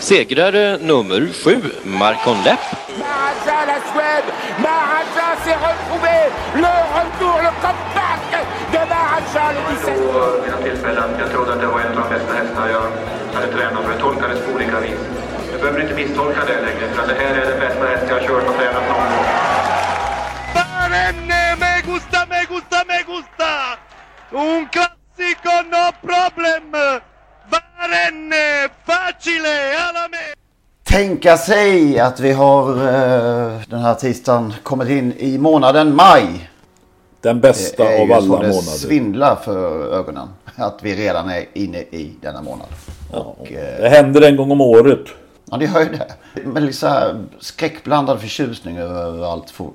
Segrare nummer sju, Marcon Lepp. Maharaja, la Suède. Maharaja s'est retrouvé. Le retour, le comeback de Maharaja le 17. Vid några tillfällen. Jag trodde att det var en av de bästa hästar jag hade tränat för. Det tolkades på olika vis. Du behöver inte misstolka det längre. För det här är den bästa häst jag har kört och tränat någon gång. Me gusta, me gusta, me gusta! Un classico, no problem! Barenne, facile, alla me! Tänka sig att vi har eh, den här tisdagen kommit in i månaden maj. Den bästa Det är av ju alla så det månader. svindlar för ögonen. Att vi redan är inne i denna månad. Och, eh, Det händer en gång om året. ja, det gör ju det. Men liksom så här skräckblandad förtjusning över allt. For,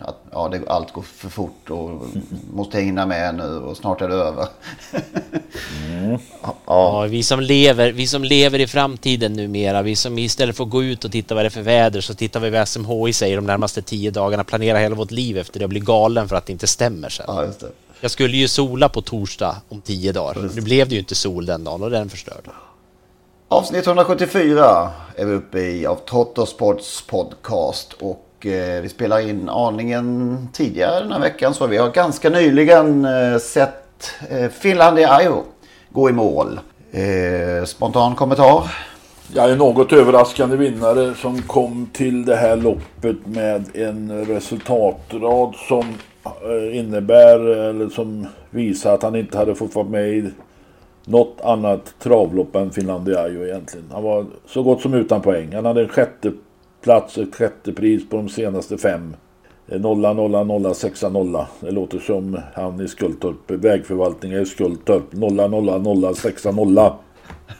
att, ja, det, allt går för fort och måste hinna med nu och snart är det över. Ja, vi som lever, vi som lever i framtiden numera, vi som istället för att gå ut och titta vad det är för väder så tittar vi vad SMHI säger de närmaste tio dagarna, planerar hela vårt liv efter det och blir galen för att det inte stämmer sen. Ja, just det. Jag skulle ju sola på torsdag om tio dagar. Nu blev det ju inte sol den dagen och den förstörde. Avsnitt 174 är vi uppe i av Trottosports podcast. Och eh, vi spelar in aningen tidigare den här veckan. Så vi har ganska nyligen eh, sett eh, Finland i Ajo gå i mål. Eh, spontan kommentar? Jag är något överraskande vinnare som kom till det här loppet med en resultatrad som eh, innebär eller som visar att han inte hade fått vara med i något annat travlopp än Finlandiajo egentligen. Han var så gott som utan poäng. Han hade en sjätte plats, ett sjätte pris på de senaste fem. Eh, Nolla, nolla, nolla, sexa, nolla. Det låter som han i Skultorp, vägförvaltningen i Skultorp. Nolla, nolla, nolla, sexa, nolla.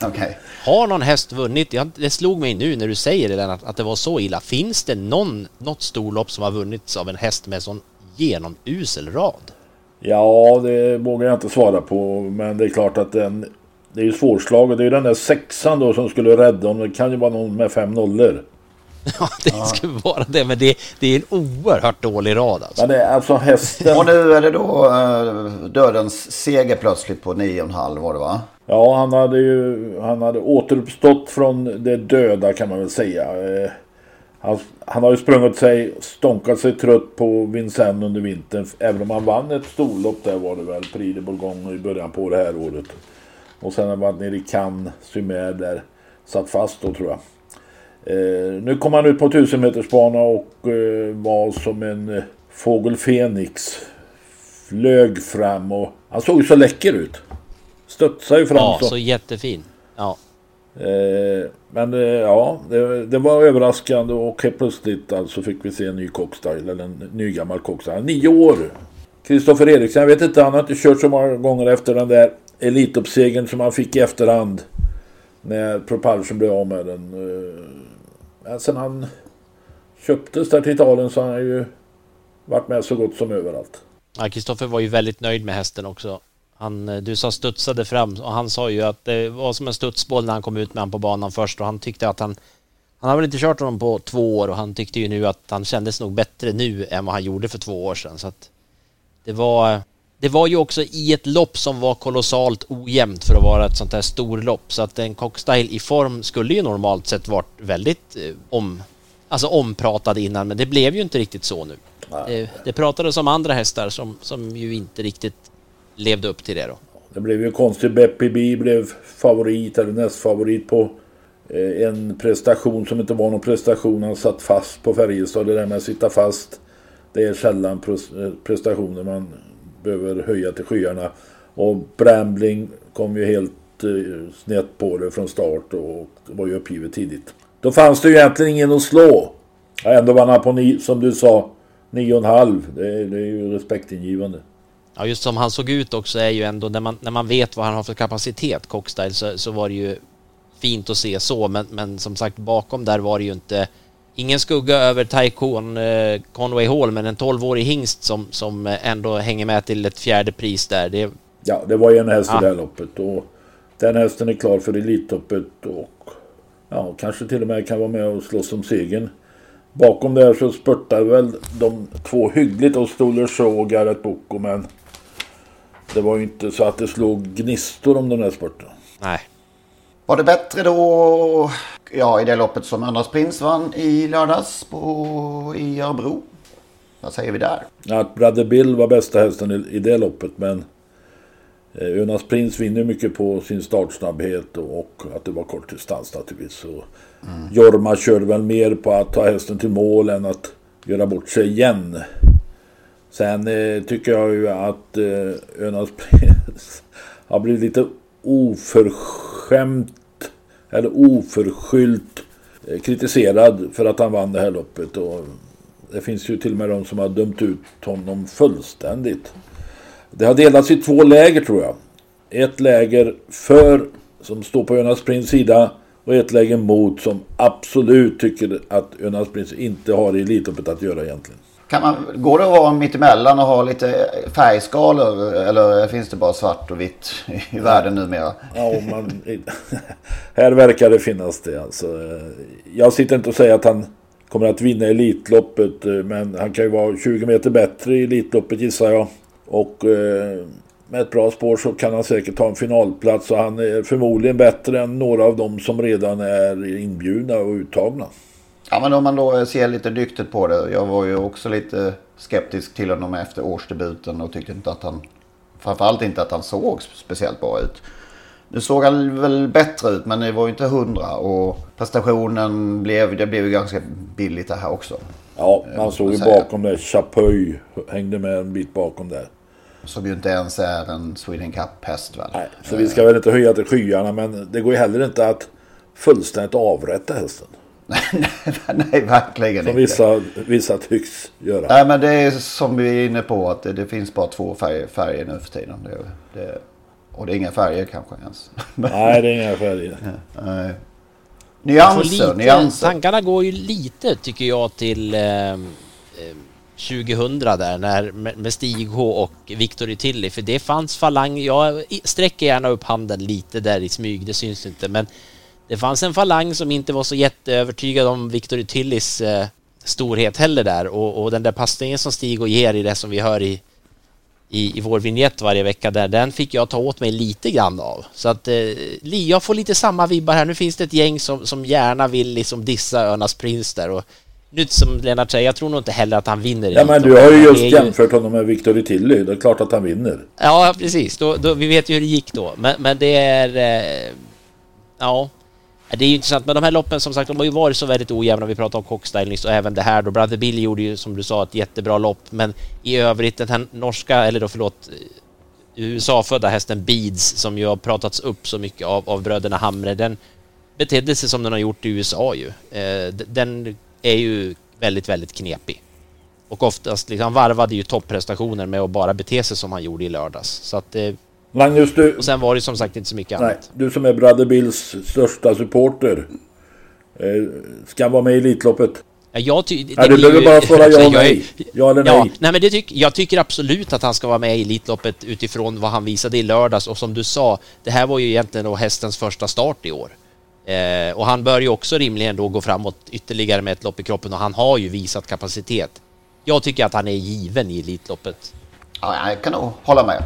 Okej. Har någon häst vunnit? Det slog mig nu när du säger det Lennart, att det var så illa. Finns det någon, något storlopp som har vunnits av en häst med sån genomusel rad? Ja, det vågar jag inte svara på. Men det är klart att den... Det är ju svårslaget. Det är ju den där sexan då som skulle rädda honom. Det kan ju vara någon med fem nollor. Ja, det skulle vara det, men det, det är en oerhört dålig rad alltså. Men det är alltså hästen... Och nu är det då eh, dödens seger plötsligt på 9,5 var det va? Ja, han hade ju han hade återuppstått från det döda kan man väl säga. Eh, Han, han har ju sprungit sig, stånkat sig trött på Vincennes under vintern. Även om han vann ett storlopp där var det väl, Prix de Bourgogne i början på det här året. Och sen har han varit nere i Cannes, Sumer där, satt fast då tror jag. Eh, nu kom han ut på 1000 meters bana och eh, var som en eh, fågel Fenix. Flög fram och han såg ju så läcker ut. Studsade ju fram Ja, så. så jättefin. Ja. Men ja, det, det var överraskande och helt plötsligt alltså fick vi se en ny cockstyle, eller en ny gammal cockstyle. Nio år! Kristoffer Eriksson, jag vet inte, han har inte kört så många gånger efter den där Elitloppssegern som han fick i efterhand. När Propulsion blev av med den. Men sen han köptes där till Italien så har han ju varit med så gott som överallt. Ja, Kristoffer var ju väldigt nöjd med hästen också. Han, eh, du sa studsade fram och han sa ju att det var som en studsboll när han kom ut med han på banan först och han tyckte att han han har väl inte kört honom på två år och han tyckte ju nu att han kändes nog bättre nu än vad han gjorde för två år sedan så att det var det var ju också i ett lopp som var kolossalt ojämnt för att vara ett sånt här storlopp så att en cockstyle i form skulle ju normalt sett varit väldigt eh, om alltså ompratad innan men det blev ju inte riktigt så nu. Det, det pratades om andra hästar som, som ju inte riktigt levde upp till det då. Det blev ju konstigt. Beppy B blev favorit eller nästfavorit på eh, en prestation som inte var någon prestation. Han satt fast på Färjestad. Det där med att sitta fast. Det är sällan eh, prestationer man behöver höja till skyarna. Och Brambling kom ju helt eh, snett på det från start och var ju uppgivet tidigt. Då fanns det ju egentligen ingen att slå. Ändå vann han på, ni, som du sa, 9,5. Det, det är ju respektingivande. Ja, just som han såg ut också är ju ändå när man, när man vet vad han har för kapacitet, Cockstyle, så, så var det ju fint att se så. Men, men som sagt, bakom där var det ju inte ingen skugga över Taikon eh, Conway Hall, men en 12-årig hingst som, som ändå hänger med till ett fjärde pris där. Det... Ja, det var ju en häst i det här loppet och den hästen är klar för Elitloppet och ja, kanske till och med kan vara med och slåss om segern. Bakom där så spurtar väl de två hyggligt och Stoler Show och Garrett Boko men det var ju inte så att det slog gnistor om den här spurten. Nej. Var det bättre då ja, i det loppet som Anders Prins vann i lördags på, i Örebro? Vad säger vi där? Att Brother Bill var bästa hästen i, i det loppet men eh, Önas Prins vinner mycket på sin startsnabbhet och, och att det var kort distans naturligtvis. Och mm. Jorma körde väl mer på att ta hästen till mål än att göra bort sig igen. Sen eh, tycker jag ju att eh, Önas Prins har blivit lite oförskämt eller oförskyllt eh, kritiserad för att han vann det här loppet. Och det finns ju till och med de som har dömt ut honom fullständigt. Det har delats i två läger tror jag. Ett läger för, som står på Önas Prins sida och ett läger mot som absolut tycker att Önas Prins inte har i Elitloppet att göra egentligen. Kan man, går det att vara mittemellan och ha lite färgskalor eller finns det bara svart och vitt i världen numera? Ja, man, här verkar det finnas det alltså. Jag sitter inte och säger att han kommer att vinna Elitloppet men han kan ju vara 20 meter bättre i Elitloppet gissar jag. Och eh, med ett bra spår så kan han säkert ta en finalplats och han är förmodligen bättre än några av dem som redan är inbjudna och uttagna. Ja men om man då ser lite dyktigt på det. Jag var ju också lite skeptisk till honom efter årsdebuten och tyckte inte att han... Framförallt inte att han såg speciellt bra ut. Nu såg han väl bättre ut men det var ju inte hundra och prestationen blev, det blev ju ganska billigt det här också. Ja, man såg ju bakom det. Chapuis hängde med en bit bakom där. Som ju inte ens är en Sweden Cup-häst väl? Nej, så vi ska väl inte höja till skyarna men det går ju heller inte att fullständigt avrätta hästen. Nej, verkligen som inte. Vissa, vissa tycks göra. Nej, men det är som vi är inne på att det, det finns bara två färger, färger nu för tiden. Det, det, och det är inga färger kanske ens. Nej, det är inga färger. Nej. Nyanser, lite, nyanser. Tankarna går ju lite tycker jag till eh, 2000 där när, med Stig H och Victor Tilly för det fanns falang. Jag sträcker gärna upp handen lite där i smyg, det syns inte men det fanns en falang som inte var så jätteövertygad om Victor Tillys eh, storhet heller där och, och den där passningen som Stig och ger i det som vi hör i, i, i vår vignett varje vecka där, den fick jag ta åt mig lite grann av. Så att eh, jag får lite samma vibbar här. Nu finns det ett gäng som, som gärna vill liksom dissa Örnas Prins där och nu som Lennart säger, jag tror nog inte heller att han vinner. Ja men du har ju just jämfört honom med Victor Tilly. Det är klart att han vinner. Ja precis, då, då, vi vet ju hur det gick då. Men, men det är... Eh, ja, det är ju intressant, men de här loppen som sagt, de har ju varit så väldigt ojämna. Vi pratade om Cockstyle nyss och även det här då. Brother Bill gjorde ju som du sa ett jättebra lopp, men i övrigt den här norska, eller då förlåt, USA-födda hästen Beads som ju har pratats upp så mycket av, av bröderna Hamre, den betedde sig som den har gjort i USA ju. Eh, den är ju väldigt, väldigt knepig. Och oftast liksom varvade ju topprestationer med att bara bete sig som han gjorde i lördags. Så att det Magnus, du... Och sen var det som sagt inte så mycket nej, annat. Du som är Brother Bills största supporter. Eh, ska vara med i Elitloppet? Ja, jag ty- nej, du behöver bara svara ja eller nej. Ja eller nej. Ja, nej men det tyck, jag tycker absolut att han ska vara med i Elitloppet utifrån vad han visade i lördags och som du sa, det här var ju egentligen då hästens första start i år. Eh, och han bör ju också rimligen då gå framåt ytterligare med ett lopp i kroppen och han har ju visat kapacitet. Jag tycker att han är given i Elitloppet. Ja, jag kan nog hålla med.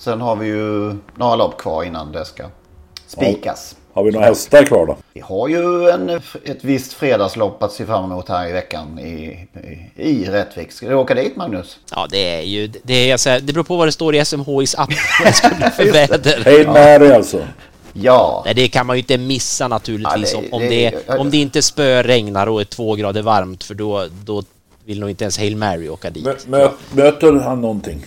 Sen har vi ju några lopp kvar innan det ska spikas. Ja. Har vi några hästar kvar då? Vi har ju en, ett visst fredagslopp att se fram emot här i veckan i, i, i Rättvik. Ska du åka dit Magnus? Ja det är ju, det, är, alltså, det beror på vad det står i SMHIs app. Vad det ska bli för väder. Hej med dig alltså. Ja. Nej, det kan man ju inte missa naturligtvis Ja, det- om, det- det, om det inte spöregnar och är två grader varmt för då, då vill nog inte ens Hail Mary åka dit. Mö, mö, möter han någonting?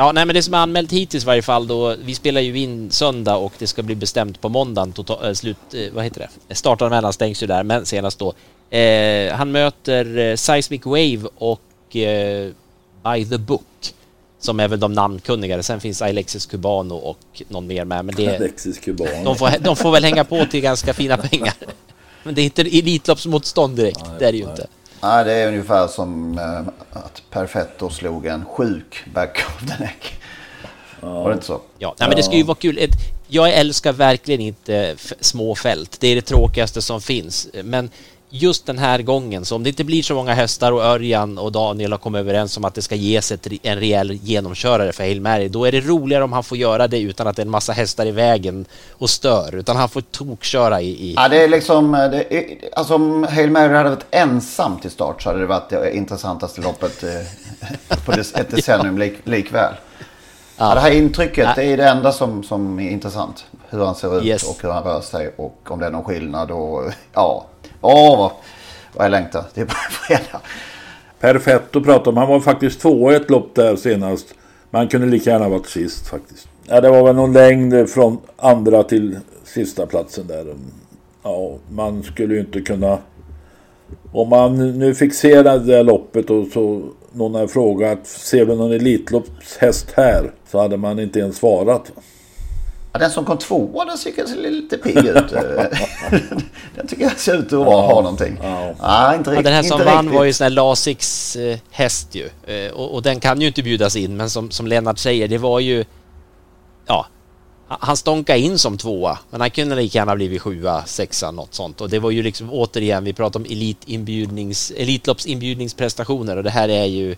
Ja, nej men det som är anmält hittills i varje fall då, vi spelar ju in söndag och det ska bli bestämt på måndagen, total, äh, slut, eh, vad heter det? Startanmälan stängs ju där, men senast då. Eh, han möter eh, Seismic Wave och eh, By the Book. Som är väl de namnkunnigare. Sen finns Alexis Cubano och någon mer med. Men det, Alexis Cubano. de, får, de får väl hänga på till ganska fina pengar. Men det är inte Elitloppsmotstånd direkt. det är det ju inte. Nej, det är ungefär som eh, att Perfetto slog en sjuk back of the neck. Var det inte så? Ja, nej, men det ska ju vara kul. Ett, jag älskar verkligen inte små fält. Det är det tråkigaste som finns. Men just den här gången, så om det inte blir så många hästar och Örjan och Daniel har kommit överens om att det ska ges ett, en rejäl genomkörare för Hail Mary, då är det roligare om han får göra det utan att det är en massa hästar i vägen och stör, utan han får tokköra i... i... Ja, det är liksom... Det är, alltså om Hail Mary hade varit ensam till start så hade det varit det intressantaste loppet eh, på ett decennium lik, likväl. Ja. det här intrycket det är det enda som, som är intressant. Hur han ser ut Yes. och hur han rör sig och om det är någon skillnad. Och, ja, åh vad, vad jag längtar. Det är bara fredag. Perfetto pratade om. Han var faktiskt tvåa i ett lopp där senast. Men han kunde lika gärna varit sist faktiskt. Ja, det var väl någon längd från andra till sista platsen där. Ja, man skulle ju inte kunna... Om man nu fick se det där loppet och så någon har frågat ser vi någon Elitloppshäst här? Så hade man inte ens svarat. Ja, den som kom tvåa den ser kanske lite pigg ut. den tycker jag ser ut att ha, ha någonting. Ja. inte Ja, riktigt. den här som inte vann riktigt. var ju sån här Lasiks eh, häst ju. Eh, och, och den kan ju inte bjudas in, men som, som Lennart säger, det var ju... Ja, han- han stånkade in som tvåa, men han kunde lika gärna blivit sjua, sexa, något sånt. Och det var ju liksom återigen, vi pratar om elitinbjudnings, Elitloppsinbjudningsprestationer och det här är ju...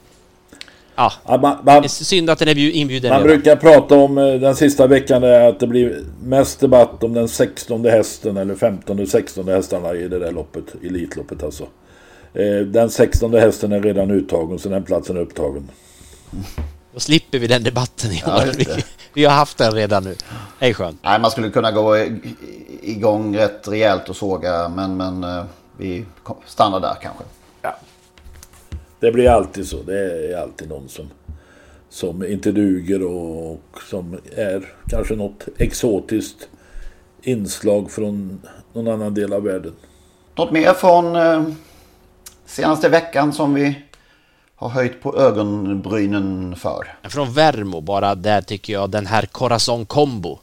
Ja, Ja, man, det man, är synd att den är bjud- inbjuden man redan. brukar prata om eh, den sista veckan att det blir mest debatt om den 16 hästen eller 15 16 hästarna i det där loppet, Elitloppet alltså. Eh, Den 16 hästen är redan uttagen så den platsen är upptagen. Då slipper vi den debatten i år. vi, vi har haft den redan nu. Det är skönt. Nej, man skulle kunna gå i- igång rätt rejält och såga. Men, men eh, vi stannar där kanske. Det blir alltid så. Det är alltid någon som, som inte duger och som är kanske något exotiskt inslag från någon annan del av världen. Något mer från eh, senaste veckan som vi har höjt på ögonbrynen för? Från Värmo bara, där tycker jag den här Corazon Combo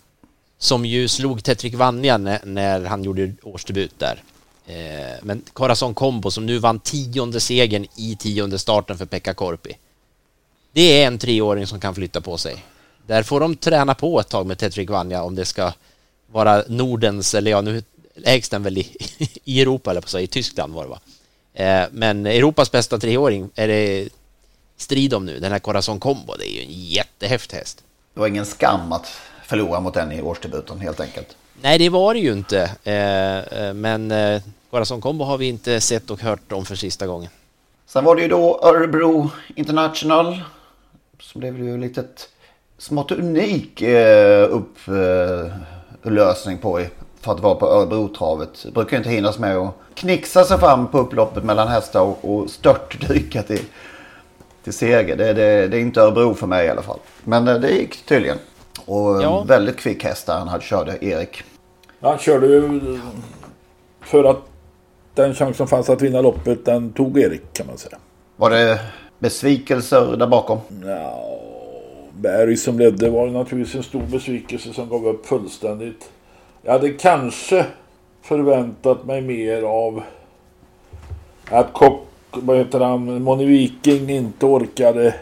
som ju slog Tetrik Vanja när, när han gjorde årsdebut där. Eh, men Corazon Combo som nu vann tionde segern i tionde starten för Pekka Korpi. Det är en treåring som kan flytta på sig. Där får de träna på ett tag med Tetrik Vanja om det ska vara Nordens, eller ja nu ägs den väl i, i Europa eller på sig, i Tyskland var det va? Eh, men Europas bästa treåring är det strid om nu, den här Corazon Combo, det är ju en jättehäftig häst. Det var ingen skam att förlora mot den i årsdebuten helt enkelt. Nej, det var det ju inte. Eh, men Corazon Combo har vi inte sett och hört om för sista gången. Sen var det ju då Örebro International. Som blev ju lite ett smått unik eh, upplösning på i- för att vara på Örebrotravet. Det brukar inte hinnas med att knixa sig fram på upploppet mellan hästar och, och störtdyka till, till seger. Det, det, det är inte Örebro för mig i alla fall. Men eh, det gick tydligen. Och Ja. väldigt kvick häst där han hade körde, Erik. Han körde ju för att den chans som fanns att vinna loppet den tog Erik kan man säga. Var det besvikelser där bakom? Ja, Berg som ledde var naturligtvis en stor besvikelse som gav upp fullständigt. Jag hade kanske förväntat mig mer av att Kock, vad heter han, Moni Viking inte orkade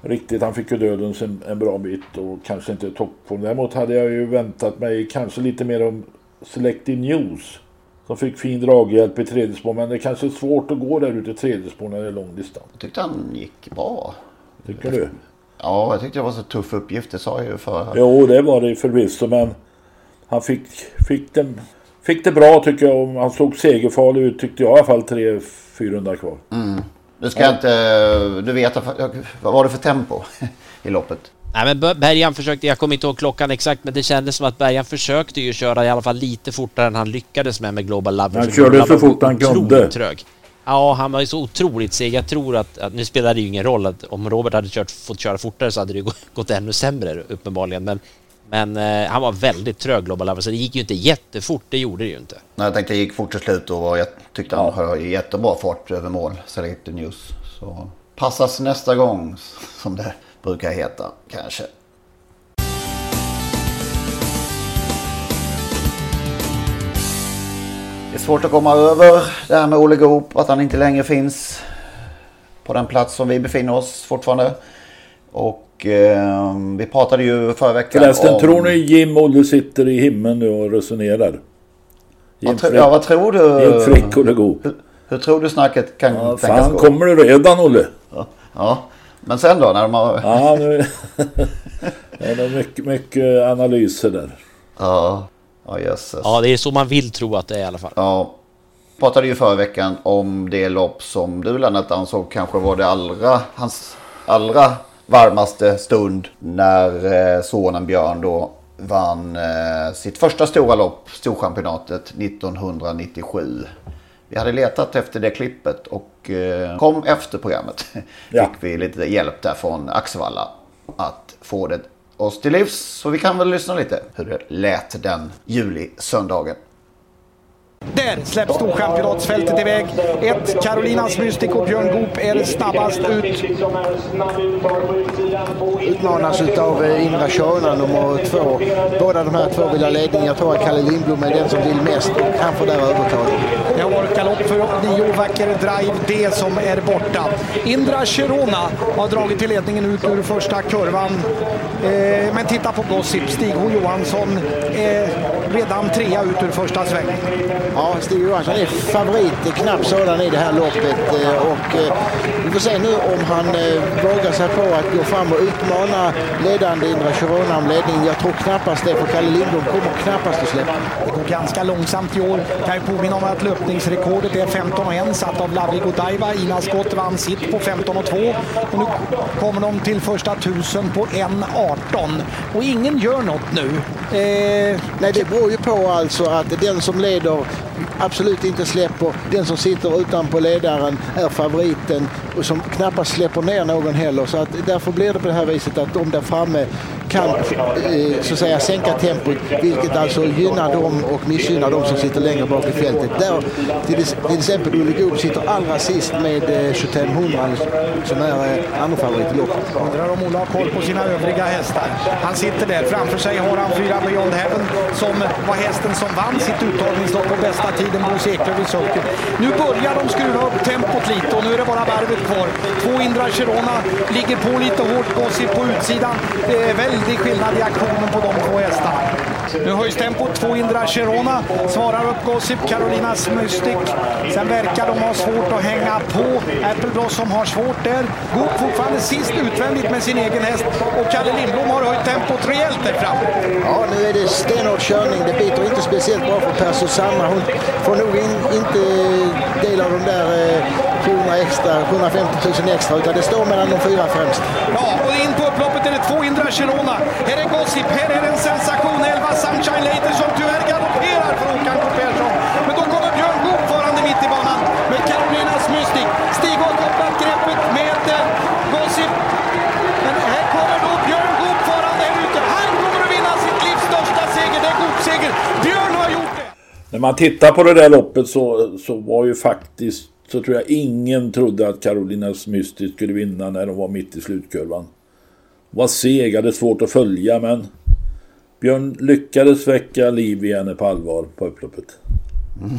riktigt. Han fick ju dödens en, en bra bit och kanske inte toppform. Däremot hade jag ju väntat mig kanske lite mer om Selective News. Som fick fin draghjälp i tredje spår. Men det är kanske är svårt att gå där ute i tredje spår när det är lång distans. Jag tyckte han gick bra. Tycker du? Ja, jag tyckte det var så tuff uppgift. Det sa jag ju för. Jo, det var det förvisso, men han fick, fick, det, fick det bra tycker jag. Han såg segerfarlig ut tyckte jag i alla fall. 300-400 kvar. Du ska inte... Du vet, vad var det för tempo i loppet? Nej men Bergan försökte, jag kommer inte ihåg klockan exakt, men det kändes som att Bergan försökte ju köra i alla fall lite fortare än han lyckades med med Global Love. Han körde så fort han kunde. Trög. Ja, han var ju så otroligt seg. Jag tror att, att nu spelar det ju ingen roll att om Robert hade kört, fått köra fortare så hade det gått, gått ännu sämre uppenbarligen. Men, men eh, han var väldigt trög Global Love, så det gick ju inte jättefort. Det gjorde det ju inte. Nej, jag tänkte det gick fort till slut och jag tyckte han höll jättebra fart över mål, Selected News. Så passas nästa gång, som det brukar heta kanske. Det är svårt att komma över det här med Olle Goop, att han inte längre finns på den plats som vi befinner oss fortfarande. Och eh, vi pratade ju förra veckan Förresten, om... tror ni Jim Olle sitter i himlen nu och resonerar? Vad Frick, ja, vad tror du? Jim Frick Olle Goop. Hur, hur, tror du snacket kan ja, tänkas fan, gå? kommer det redan Olle? Ja, ja, men sen då när de har... ja, nu... det är mycket, mycket analyser där. Ja. Ja, jösses. Ja, det är så man vill tro att det är i alla fall. Ja. Pratade ju förra veckan om det lopp som du Lennart ansåg kanske var det allra, hans allra varmaste stund när eh, sonen Björn då vann eh, sitt första stora lopp, Storchampionatet 1997. Vi hade letat efter det klippet och eh, kom efter programmet. Ja. Fick vi lite hjälp där från Axevalla att få det oss till livs. Så vi kan väl lyssna lite hur det lät den juli-söndagen. Där släpps storchampionatsfältet iväg. Ett, Carolinas Mystic och Björn Goop är snabbast ut. Utmanas av eh, Indra Körna nummer två. Båda de här två vill ha ledning. Jag tror att Kalle Lindblom är den som vill mest och han får där övertaget. Det har varit galopp för nio Vacker Drive D som är borta. Indra Cherona har dragit till ledningen ut ur första kurvan. Eh, men titta på Gossip. Stig-Ho Johansson är redan trea ut ur första svängen. Ja, Stig Johansson är favorit, knapp sådan i det här loppet. Eh, och eh, får se nu om han eh, vågar sig på att gå fram och utmana ledande Indra Chirona om ledningen. Jag tror knappast det, för Kalle Lindblom kommer knappast att släppa. Det går ganska långsamt i år. Kan ju påminna om att löpningsrekordet är 15.1 satt av Lavli Godiva. Ina Skott vann sitt på 15.2. Och nu kommer de till första tusen på 1.18. Och ingen gör något nu. Eh... Nej, det beror ju på alltså att den som leder absolut inte släpper. Den som sitter utanpå ledaren är favoriten och som knappast släpper ner någon heller. Så att därför blir det på det här viset att de där framme kan eh, så att säga sänka tempot vilket alltså gynnar dem och missgynnar dem som sitter längre bak i fältet. Där till, exempel Olle Goop sitter allra sist med eh, 2500 alltså, som är eh, andra favorit i loppet. Undrar om Olle har koll på sina övriga hästar. Han sitter där. Framför sig har han fyra Beyond Heaven som var hästen som vann sitt uttagningslopp på bästa tiden Bosse Eklöf i sulken. Nu börjar de skruva upp tempot lite och nu är det bara varvet kvar. Två Indra Chirona ligger på lite hårt. Gossip på utsidan. Det är väl väldig skillnad i aktionen på de två hästarna. Nu höjs tempot. Två Indra Cherona svarar upp Gossip, Carolinas Mystic. Sen verkar de ha svårt att hänga på. Apple Blossom har svårt där. Goop fortfarande sist utvändigt med sin egen häst. Och Kalle Lindblom har höjt tempot rejält där fram. Ja, nu är det stenhård körning. Det biter inte speciellt bra för Per Susanna. Hon får nog in, inte del av de där eh, 700 extra, 750 000 extra, utan det står mellan de fyra främst. Ja, och in på upploppet är det två Indra Cherona. Här är Gossip, här är en sensation. 11 Sunshine Later som tyvärr galopperar för Håkan K Persson. Men då kommer Björn Goop farande mitt i banan med Carolinas Mystic. Stig har kopplat greppet med Gossip. Men här kommer då Björn Goop farande här ute. Han kommer att vinna sitt livs största seger. Det är Goop-seger. Björn har gjort det! När man tittar på det där loppet så, så var ju faktiskt så tror jag ingen trodde att Carolinas Mystic skulle vinna när de var mitt i slutkurvan. Var seg, hade svårt att följa men Björn lyckades väcka liv i henne på allvar på upploppet. Mm.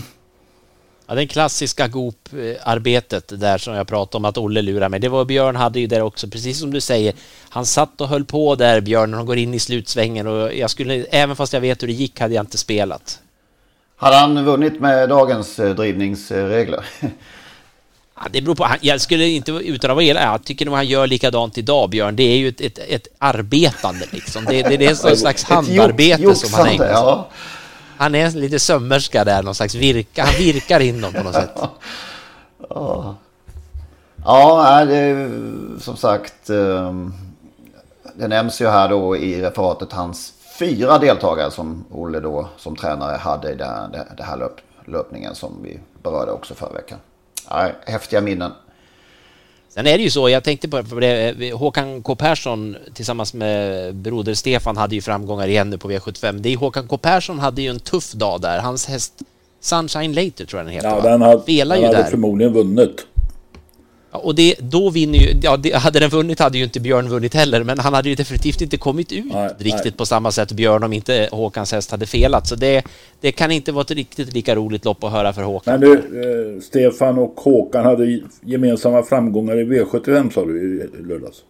Ja, det klassiska Goop-arbetet där som jag pratade om att Olle lurar mig. Det var Björn hade ju där också, precis som du säger. Han satt och höll på där, Björn, när de går in i slutsvängen och jag skulle, även fast jag vet hur det gick, hade jag inte spelat. Hade han vunnit med dagens eh, drivningsregler? Ja, det beror på. Jag skulle inte utan att vara elak, jag tycker nog han gör likadant idag, Björn. Det är ju ett, ett, ett arbetande liksom. Det, det, det är ett slags handarbete som han ägnar sig ja. Han är lite sömmerska där, någon slags virka, han virkar in dem på något sätt. Ja, ja det är som sagt. Um det nämns ju här då i referatet hans fyra deltagare som Olle då som tränare hade i det här löp, löpningen som vi berörde också förra veckan. Ja, häftiga minnen. Sen är det ju så, jag tänkte på det, Håkan K Persson tillsammans med broder Stefan hade ju framgångar igen nu på V75. Det är Håkan K Persson hade ju en tuff dag där. Hans häst Sunshine Later tror jag den heter. Ja, den, har, den hade där. förmodligen vunnit. Och det, då vinner ju, ja, det, hade den vunnit hade ju inte Björn vunnit heller, men han hade ju definitivt inte kommit ut nej, riktigt nej. på samma sätt Björn om inte Håkans häst hade felat. Så det, det kan inte vara ett riktigt lika roligt lopp att höra för Håkan. Men du, eh, Stefan och Håkan hade gemensamma framgångar i V75 sa du i lördags?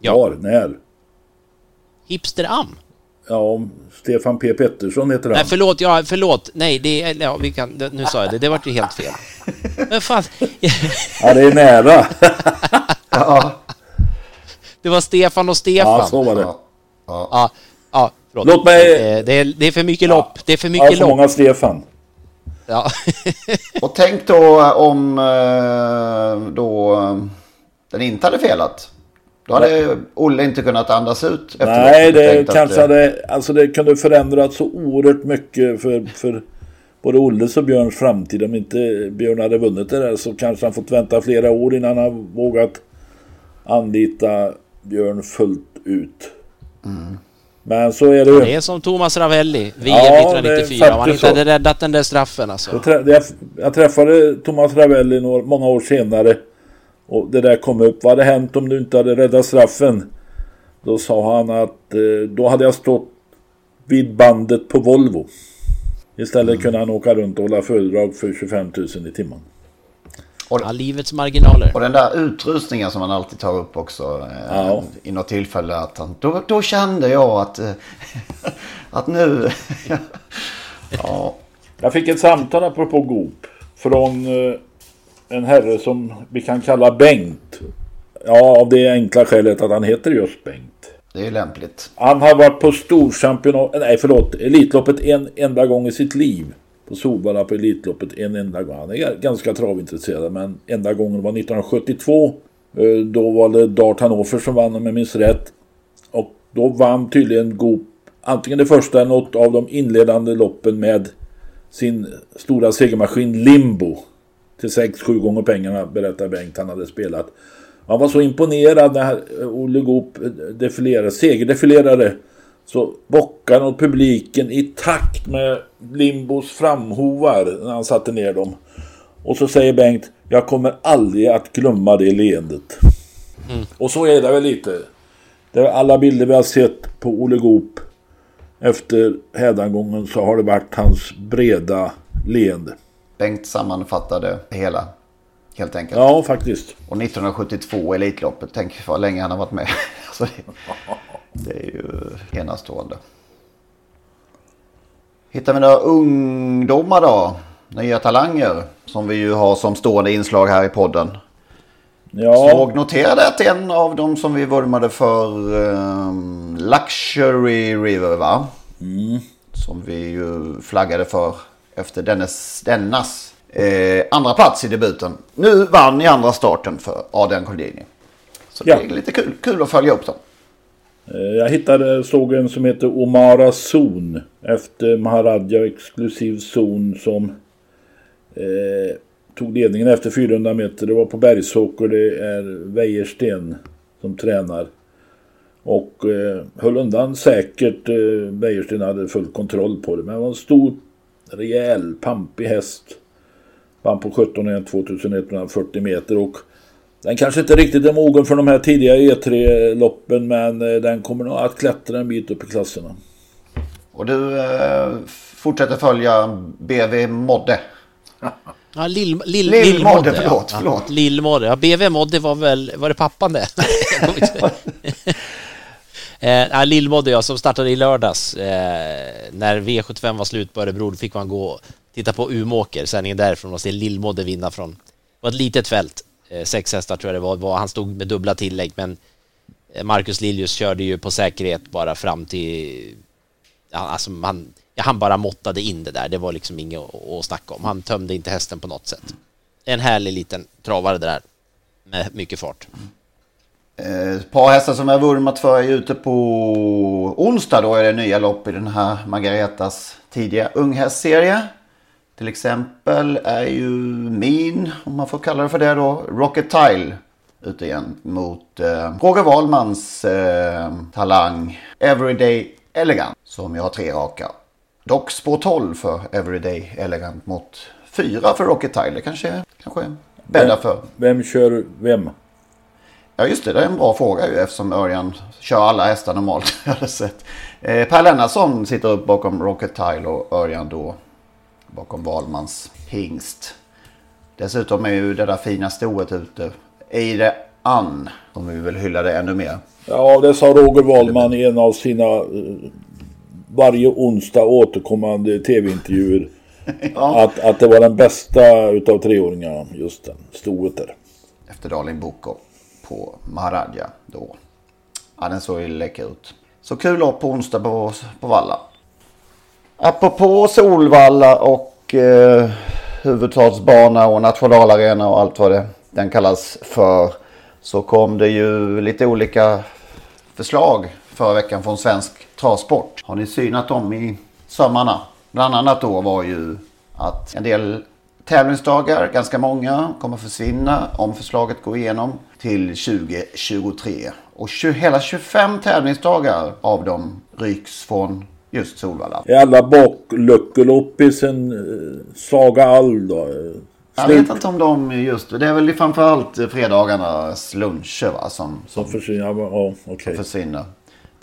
Ja. Var? När? Hipster Am. Ja, Stefan P Pettersson heter han. Nej, förlåt, ja, förlåt. Nej, det är, ja, vi kan, nu sa jag det. Det vart ju helt fel. Men fan. ja, det är nära. ja. Det var Stefan och Stefan. Ja, så var det. Ja, ja, ja förlåt. Låt mig... Det är, det är för mycket lopp. Det är för mycket ja, lopp. många Stefan. Ja. och tänk då om eh, då eh, den inte hade felat. Då hade Olle inte kunnat andas ut efteråt. Nej, det kanske att, hade, alltså det kunde förändrat så oerhört mycket för, för både Olles och Björns framtid. Om inte Björn hade vunnit det där så kanske han fått vänta flera år innan han vågat anlita Björn fullt ut. Mm. Men så är det ju. Det är som Thomas Ravelli, VM ja, 1994. Om han inte hade räddat den där straffen alltså. Jag, jag träffade Thomas Ravelli några, många år senare. Och det där kom upp. Vad hade hänt om du inte hade räddat straffen? Då sa han att eh, då hade jag stått vid bandet på Volvo. Istället mm. kunde han åka runt och hålla föredrag för 25 000 i timmen. Och, ja, livets marginaler. Och den där utrustningen som man alltid tar upp också eh, ja. i något tillfälle. Att han, då, då kände jag att, eh, att nu... ja. Jag fick ett samtal apropå Goop från eh, en herre som vi kan kalla Bengt. Ja, av det enkla skälet att han heter just Bengt. Det är lämpligt. Han har varit på storchampionat, nej förlåt, Elitloppet en enda gång i sitt liv. På Solvalla på Elitloppet en enda gång. Han är ganska travintresserad men enda gången var 1972. Eh, då var det Dart Hannover som vann om jag minns rätt. Och då vann tydligen Goop antingen det första eller något av de inledande loppen med sin stora segermaskin Limbo till 6-7 gånger pengarna berättar Bengt han hade spelat. Han var så imponerad när Olle Goop defilerade, segerdefilerade så bockade åt publiken i takt med Limbos framhovar när han satte ner dem. Och så säger Bengt, jag kommer aldrig att glömma det leendet. Mm. Och så är det väl lite. Det är alla bilder vi har sett på Olle Goop efter hädangången så har det varit hans breda leende. Bengt sammanfattade hela. Helt enkelt. Ja, faktiskt. Och 1972 Elitloppet. Tänk vad länge han har varit med. alltså det, det, är ju enastående. Hittar vi några ungdomar då? Nya talanger. Som vi ju har som stående inslag här i podden. Ja. Såg noterade att en av dem som vi vurmade för um, Luxury River va? Mm. Som vi ju flaggade för efter dennes, dennas eh, andra plats i debuten. Nu vann i andra starten för Adrian Colgjini. Så ja. det är lite kul, kul att följa upp dem. Eh, jag hittade, såg en som heter Omara Zon efter Maharadja exklusiv zon som eh, tog ledningen efter 400 meter. Det var på Bergsåker, det är Wäjersten som tränar. Och eh, höll undan säkert. Eh, Wäjersten hade full kontroll på det. Men det var en stor rejäl, pampig häst. Vann på 17 2140 meter och den kanske inte riktigt är mogen för de här tidiga E3-loppen men eh, den kommer nog att klättra en bit upp i klasserna. Och du eh, fortsätter följa BV Modde? Ja, Lill, Lill, Lill, Lill Modde, förlåt. Ja. förlåt. Lill Modde, ja, BV Modde var väl, var det pappan det? Eh, Lillmodde jag som startade i lördags eh, när V75 var slut på Örebro fick man gå och titta på Umåker, sändningen därifrån och se Lillmodde vinna från det var ett litet fält. Eh, sex hästar tror jag det var, var. Han stod med dubbla tillägg men eh, Marcus Liljus körde ju på säkerhet bara fram till ja, alltså han, ja, han bara måttade in det där. Det var liksom inget att, att snacka om. Han tömde inte hästen på något sätt. En härlig liten travare det där med mycket fart. Eh, Ett par hästar som jag vurmat för är ute på onsdag. Då är det nya lopp i den här Margaretas tidiga unghästserie. Till exempel är ju min, om man får kalla det för det då, Rocket Tile ute igen mot eh, Roger Wahlmans eh, talang Everyday Elegant som jag har tre raka. Dock spår 12 för Everyday Elegant mot fyra för Rocket Tile. Det kanske, kanske bäddar för. Vem kör vem? Ja just det, det är en bra fråga ju eftersom Örjan kör alla hästar normalt. sett. Eh, per Lennartsson sitter upp bakom Rocket Tile och Örjan då bakom Wahlmans hingst. Dessutom är ju det där fina stoet ute. Eide Ann, om vi vill hylla det ännu mer. Ja, det sa Roger Wahlman i en av sina eh, varje onsdag återkommande tv-intervjuer. Ja. Att, att det var den bästa utav treåringarna, just den, stoet där. Efter Darling Boko på Maharaja då. Ja, den såg ju läcker ut. Så kul lopp på onsdag på, på Valla. Apropå Solvalla och eh, huvudstadsbana och nationalarena och allt vad det den kallas för. Så kom det ju lite olika förslag förra veckan från Svensk Travsport. Har ni synat dem i sömmarna? Bland annat då var ju att en del tävlingsdagar, ganska många, kommer försvinna om förslaget går igenom till 2023. Och hela 25 tävlingsdagar av dem ryks från just Solvalla. Är alla bakluckelopp i sin eh, Saga All då? Jag vet inte om de just, det är väl framförallt fredagarnas luncher va, som, som Som försvinner? Ja, som försvinner.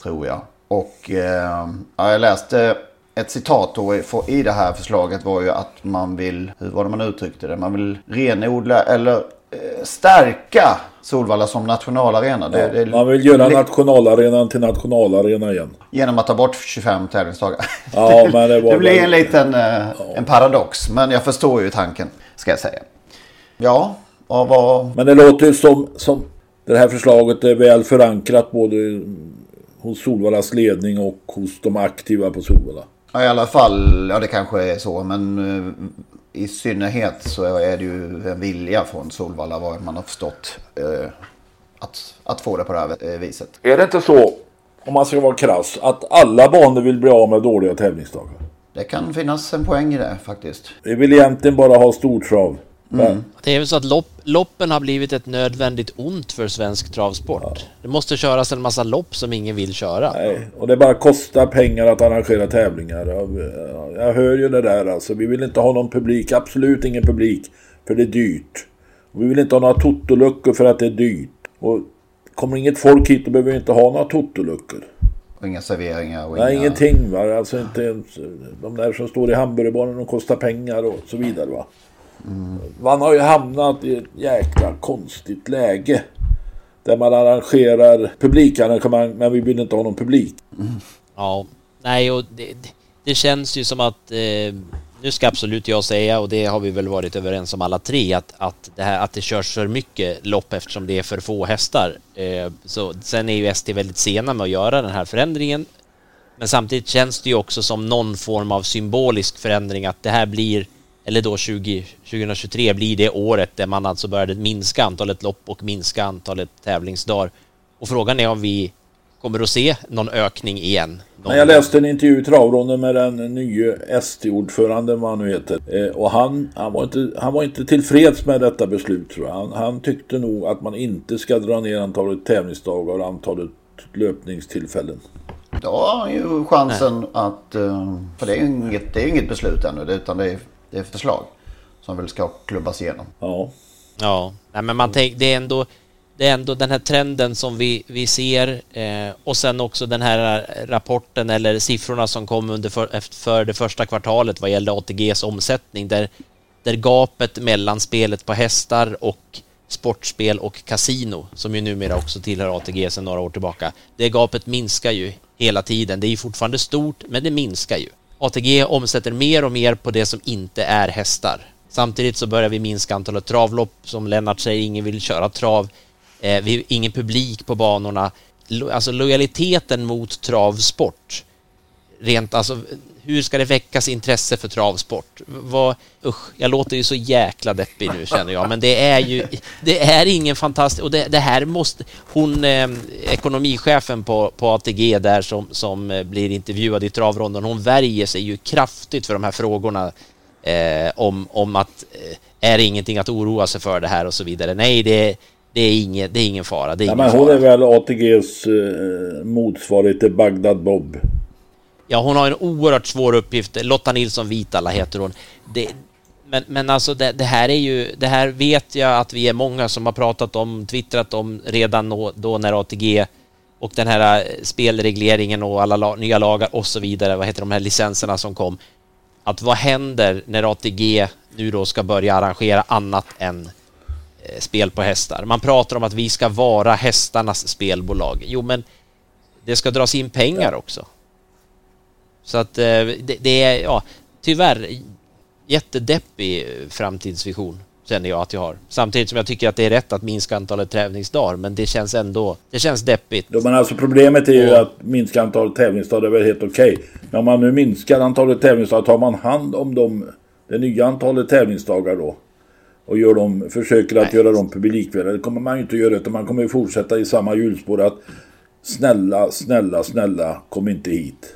Tror jag. Och eh, ja, jag läste ett citat då i- det här förslaget var ju att man vill, hur var det man uttryckte det? Man vill renodla eller eh, stärka Solvalla som nationalarena. Det, det, Man vill göra nationalarenan till nationalarena igen. Genom att ta bort 25 tävlingsdagar. Ja, men det var det blir en liten eh, en paradox. Men jag förstår ju tanken, ska jag säga. Ja, och vad... Men det låter ju som, som det här förslaget är väl förankrat både hos Solvallas ledning och hos de aktiva på Solvalla. Ja, i alla fall, ja det kanske är så. Men eh, i synnerhet så är det ju en vilja från Solvalla vad man har förstått. Eh, att, att få det på det här viset. Är det inte så, om man ska vara krass, att alla banor vill bli av med dåliga tävlingsdagar? Det kan finnas en poäng i det faktiskt. Vi vill egentligen bara ha stortrav. Men Det är väl så att lopp, loppen har blivit ett nödvändigt ont för svensk travsport. Det måste köras en massa lopp som ingen vill köra. Nej, och det bara kostar pengar att arrangera tävlingar. Jag, hör ju det där alltså. Vi vill inte ha någon publik, absolut ingen publik. För det är dyrt. Vi vill inte ha några totoluckor för att det är dyrt. Och kommer inget folk hit då behöver vi inte ha några totoluckor. Och inga serveringar och Nej, inga... ingenting va. Alltså inte ens de där som står i hamburgerbaren och kostar pengar och så vidare va. Man har ju hamnat i ett jäkla konstigt läge. Där man arrangerar publikarrangemang men vi vill inte ha någon publik. Ja, nej och det, det, det känns ju som att eh, nu ska absolut jag säga och det har vi väl varit överens om alla tre att, att, det, här, att det körs för mycket lopp eftersom det är för få hästar. Eh, så, sen är ju ST väldigt sena med att göra den här förändringen. Men samtidigt känns det ju också som någon form av symbolisk förändring att det här blir, eller då 20, 2023 blir det året där man alltså började minska antalet lopp och minska antalet tävlingsdagar. Och frågan är om vi kommer att se någon ökning igen. Någon Men jag läste en intervju i travronden med den nye ST-ordföranden, vad han nu heter. Eh, och han, han, var inte, han var inte tillfreds med detta beslut tror jag. Han, han tyckte nog att man inte ska dra ner antalet tävlingsdagar och antalet löpningstillfällen. Då har han ju chansen att... eh, För det är ju inget, det är inget beslut ännu. det- Utan det är, det är förslag. Som väl ska klubbas igenom. Ja. Ja, nej, men man tänk, det är ändå det är ändå den här trenden som vi, vi ser eh, och sen också den här rapporten eller siffrorna som kom under för, efter, för det första kvartalet vad gällde ATGs omsättning där, där gapet mellan spelet på hästar och sportspel och kasino som ju numera också tillhör ATG sedan några år tillbaka. Det gapet minskar ju hela tiden. Det är ju fortfarande stort, men det minskar ju. ATG omsätter mer och mer på det som inte är hästar. Samtidigt så börjar vi minska antalet travlopp. Som Lennart säger, ingen vill köra trav. Eh, vi, ingen publik på banorna. Lo, alltså lojaliteten mot travsport rent alltså hur ska det väckas intresse för travsport? Vad, usch, jag låter ju så jäkla deppig nu känner jag, men det är ju, det är ingen fantastisk, och det, det här måste, hon, eh, ekonomichefen på, på ATG där som, som eh, blir intervjuad i travronden, hon värjer sig ju kraftigt för de här frågorna eh, om, om att eh, är det ingenting att oroa sig för det här och så vidare. Nej, det, det är, inget, det är ingen fara. Det är ja, ingen men hon fara. är väl ATGs eh, motsvarighet till Bagdad Bob. Ja, hon har en oerhört svår uppgift. Lotta Nilsson Vitala heter hon. Det, men, men alltså det, det, här är ju, det här vet jag att vi är många som har pratat om, twittrat om redan då, då när ATG och den här eh, spelregleringen och alla la, nya lagar och så vidare, vad heter de här licenserna som kom. Att vad händer när ATG nu då ska börja arrangera annat än eh, spel på hästar? Man pratar om att vi ska vara hästarnas spelbolag. Jo, men det ska dras in pengar också. Så att eh, det, det är, ja, tyvärr jättedeppig framtidsvision känner jag att jag har. Samtidigt som jag tycker att det är rätt att minska antalet tävlingsdagar, men det känns ändå, det känns deppigt. Ja, men alltså problemet är ju att minska antalet tävlingsdagar är väl helt okej. Men om man nu minskar antalet tävlingsdagar, tar man hand om dem, det nya antalet tävlingsdagar då? Och gör dem, försöker att göra dem publikvänliga. Det kommer man ju inte göra, utan man kommer ju fortsätta i samma hjulspår att snälla, snälla, snälla, kom inte hit.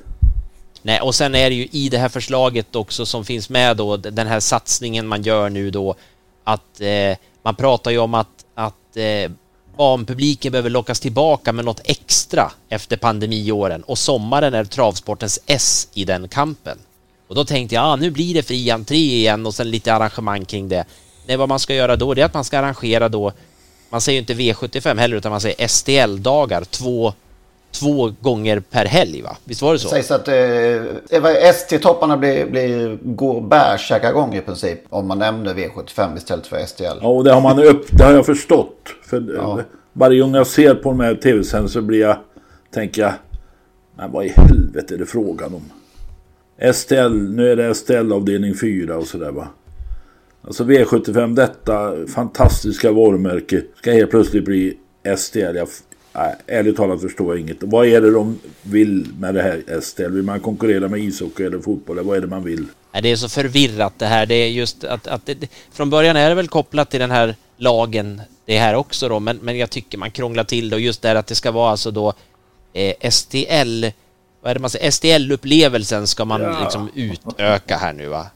Nej, och sen är det ju i det här förslaget också som finns med då, den här satsningen man gör nu då, att eh, man pratar ju om att, att eh, barnpubliken behöver lockas tillbaka med något extra efter pandemiåren och sommaren är travsportens S i den kampen. Och då tänkte jag, ah, nu blir det fri entré igen och sen lite arrangemang kring det. Nej, vad man ska göra då, det är att man ska arrangera då, man säger inte V75 heller, utan man säger STL-dagar, två två gånger per helg va? Visst var det så? Det sägs att eh, ST-topparna blir, blir, går bärsärkagång i princip om man nämner V75 istället för STL. Ja, och det har, man upp, det har jag förstått. För ja. Varje gång jag ser på de här tv-sändningarna så blir jag, tänker jag, men vad i helvete är det frågan om? STL, nu är det STL avdelning 4 och sådär va. Alltså V75, detta fantastiska varumärke ska helt plötsligt bli STL. Jag, nej, ärligt talat förstår jag inget. Vad är det de vill med det här STL? Vill man konkurrera med ishockey eller fotboll? Vad är det man vill? Det är så förvirrat det här. Det är just att, att det, från början är det väl kopplat till den här lagen det här också då, men, men jag tycker man krånglar till det och just det här att det ska vara alltså då eh, STL, vad är det man säger, STL-upplevelsen ska man ja. liksom utöka här nu va?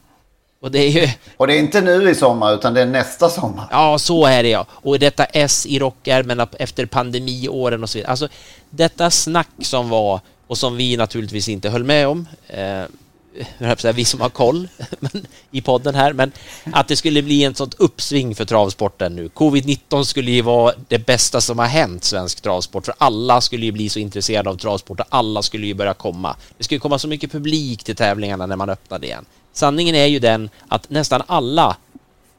Och det är ju... Och det är inte nu i sommar utan det är nästa sommar. Ja, så är det ja. Och detta S i rockärmen efter pandemiåren och så vidare. Alltså detta snack som var och som vi naturligtvis inte höll med om. Eh, vi som har koll i podden här, men att det skulle bli en sånt uppsving för travsporten nu. Covid-19 skulle ju vara det bästa som har hänt svensk travsport, för alla skulle ju bli så intresserade av travsport och alla skulle ju börja komma. Det skulle komma så mycket publik till tävlingarna när man öppnade igen. Sanningen är ju den att nästan alla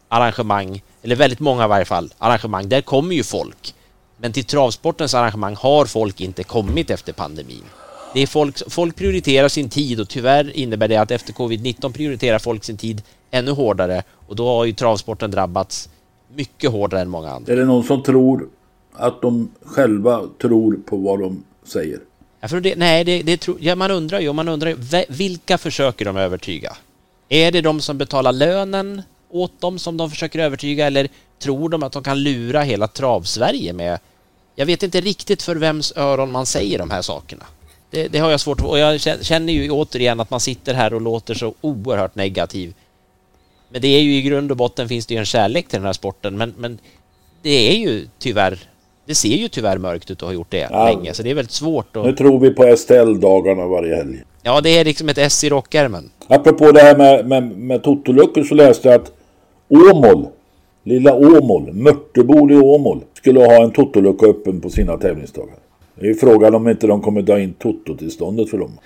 arrangemang, eller väldigt många i varje fall, arrangemang, där kommer ju folk. Men till travsportens arrangemang har folk inte kommit efter pandemin. Det är folk, folk prioriterar sin tid och tyvärr innebär det att efter covid-19 prioriterar folk sin tid ännu hårdare och då har ju travsporten drabbats mycket hårdare än många andra. Är det någon som tror att de själva tror på vad de säger? Ja, för det, nej, det, det tro, ja, man undrar ju, man undrar ju, vilka försöker de övertyga? Är det de som betalar lönen åt dem som de försöker övertyga eller tror de att de kan lura hela trav-Sverige med? Jag vet inte riktigt för vems öron man säger de här sakerna. Det, det, har jag svårt. Och jag känner ju återigen att man sitter här och låter så oerhört negativ. Men det är ju i grund och botten finns det ju en kärlek till den här sporten. Men, men det är ju tyvärr, det ser ju tyvärr mörkt ut att ha gjort det ja, länge. Så det är väldigt svårt att... Nu tror vi på STL-dagarna varje helg. Ja, det är liksom ett S i rockärmen. Apropå det här med, med, med totoluckor så läste jag att Åmål, lilla Åmål, Mörtebol i Åmål, skulle ha en totolucka öppen på sina tävlingsdagar. Det är frågan om inte de kommer dra in tototillståndet för dem.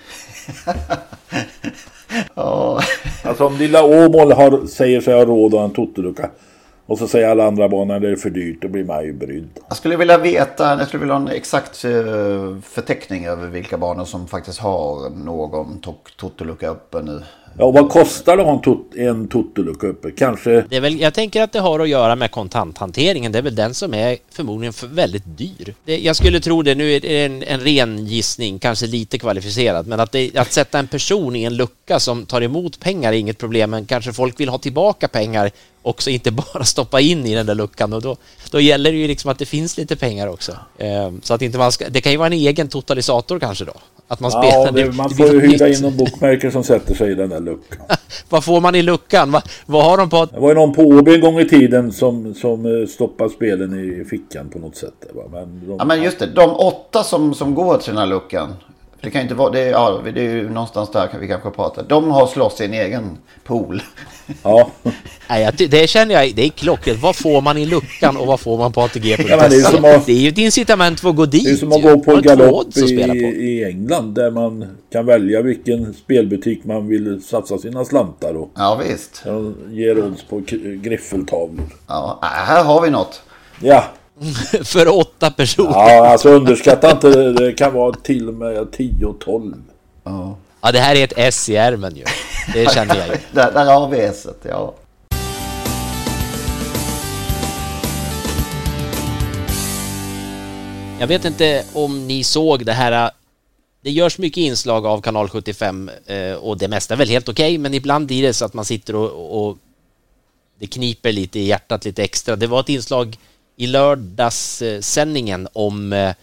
ja. Alltså om lilla Åmål har, säger sig ha råd att ha en totolucka och så säger alla andra banor att det är för dyrt, då blir man ju brydd. Jag skulle vilja veta, jag skulle vilja ha en exakt eh, förteckning över vilka banor som faktiskt har någon totolucka uppe nu. Ja, och vad kostar det att ha en, tot, en totolucka uppe? Kanske... Det är väl, jag tänker att det har att göra med kontanthanteringen. Det är väl den som är förmodligen för väldigt dyr. Det, jag skulle tro det, nu är det en, en ren gissning, kanske lite kvalificerad, men att, det, att sätta en person i en lucka som tar emot pengar är inget problem, men kanske folk vill ha tillbaka pengar också, inte bara stoppa in i den där luckan och då, då gäller det ju liksom att det finns lite pengar också. Ehm, så att inte man ska, det kan ju vara en egen totalisator kanske då. Att man spelar. Ja, det, man får ju hyra in någon bokmärke som sätter sig i den där luckan. vad får man i luckan? Vad, vad har de på? Det var ju någon på OB en gång i tiden som, som eh, stoppade spelen i fickan på något sätt. Men de... Ja men just det, de åtta som, som går till den här luckan. Det kan ju inte vara, det är, ja, det är ju någonstans där vi kanske pratar. De har slåss i en egen pool. Ja. Nej, det känner jag, det är klockrent. Vad får man i luckan och vad får man på ATG? På ja, det, är som att, det är ju ett incitament för att gå dit. Det är som att gå på galopp i, i England där man kan välja vilken spelbutik man vill satsa sina slantar och Ja visst. De ger odds på griffeltavlor. Ja, här har vi något. Ja, för åtta personer. Ja, alltså underskatta inte det. Det kan vara till och med 10 och 12. Ja. ja, det här är ett S i ärmen ju. Det känner jag ju. där, där har vi S, ja. Jag vet inte om ni såg det här. Det görs mycket inslag av kanal 75 eh, och det mesta är väl helt okej, okay, men ibland blir det så att man sitter och, och det kniper lite i hjärtat lite extra. Det var ett inslag i lördagssändningen om eh,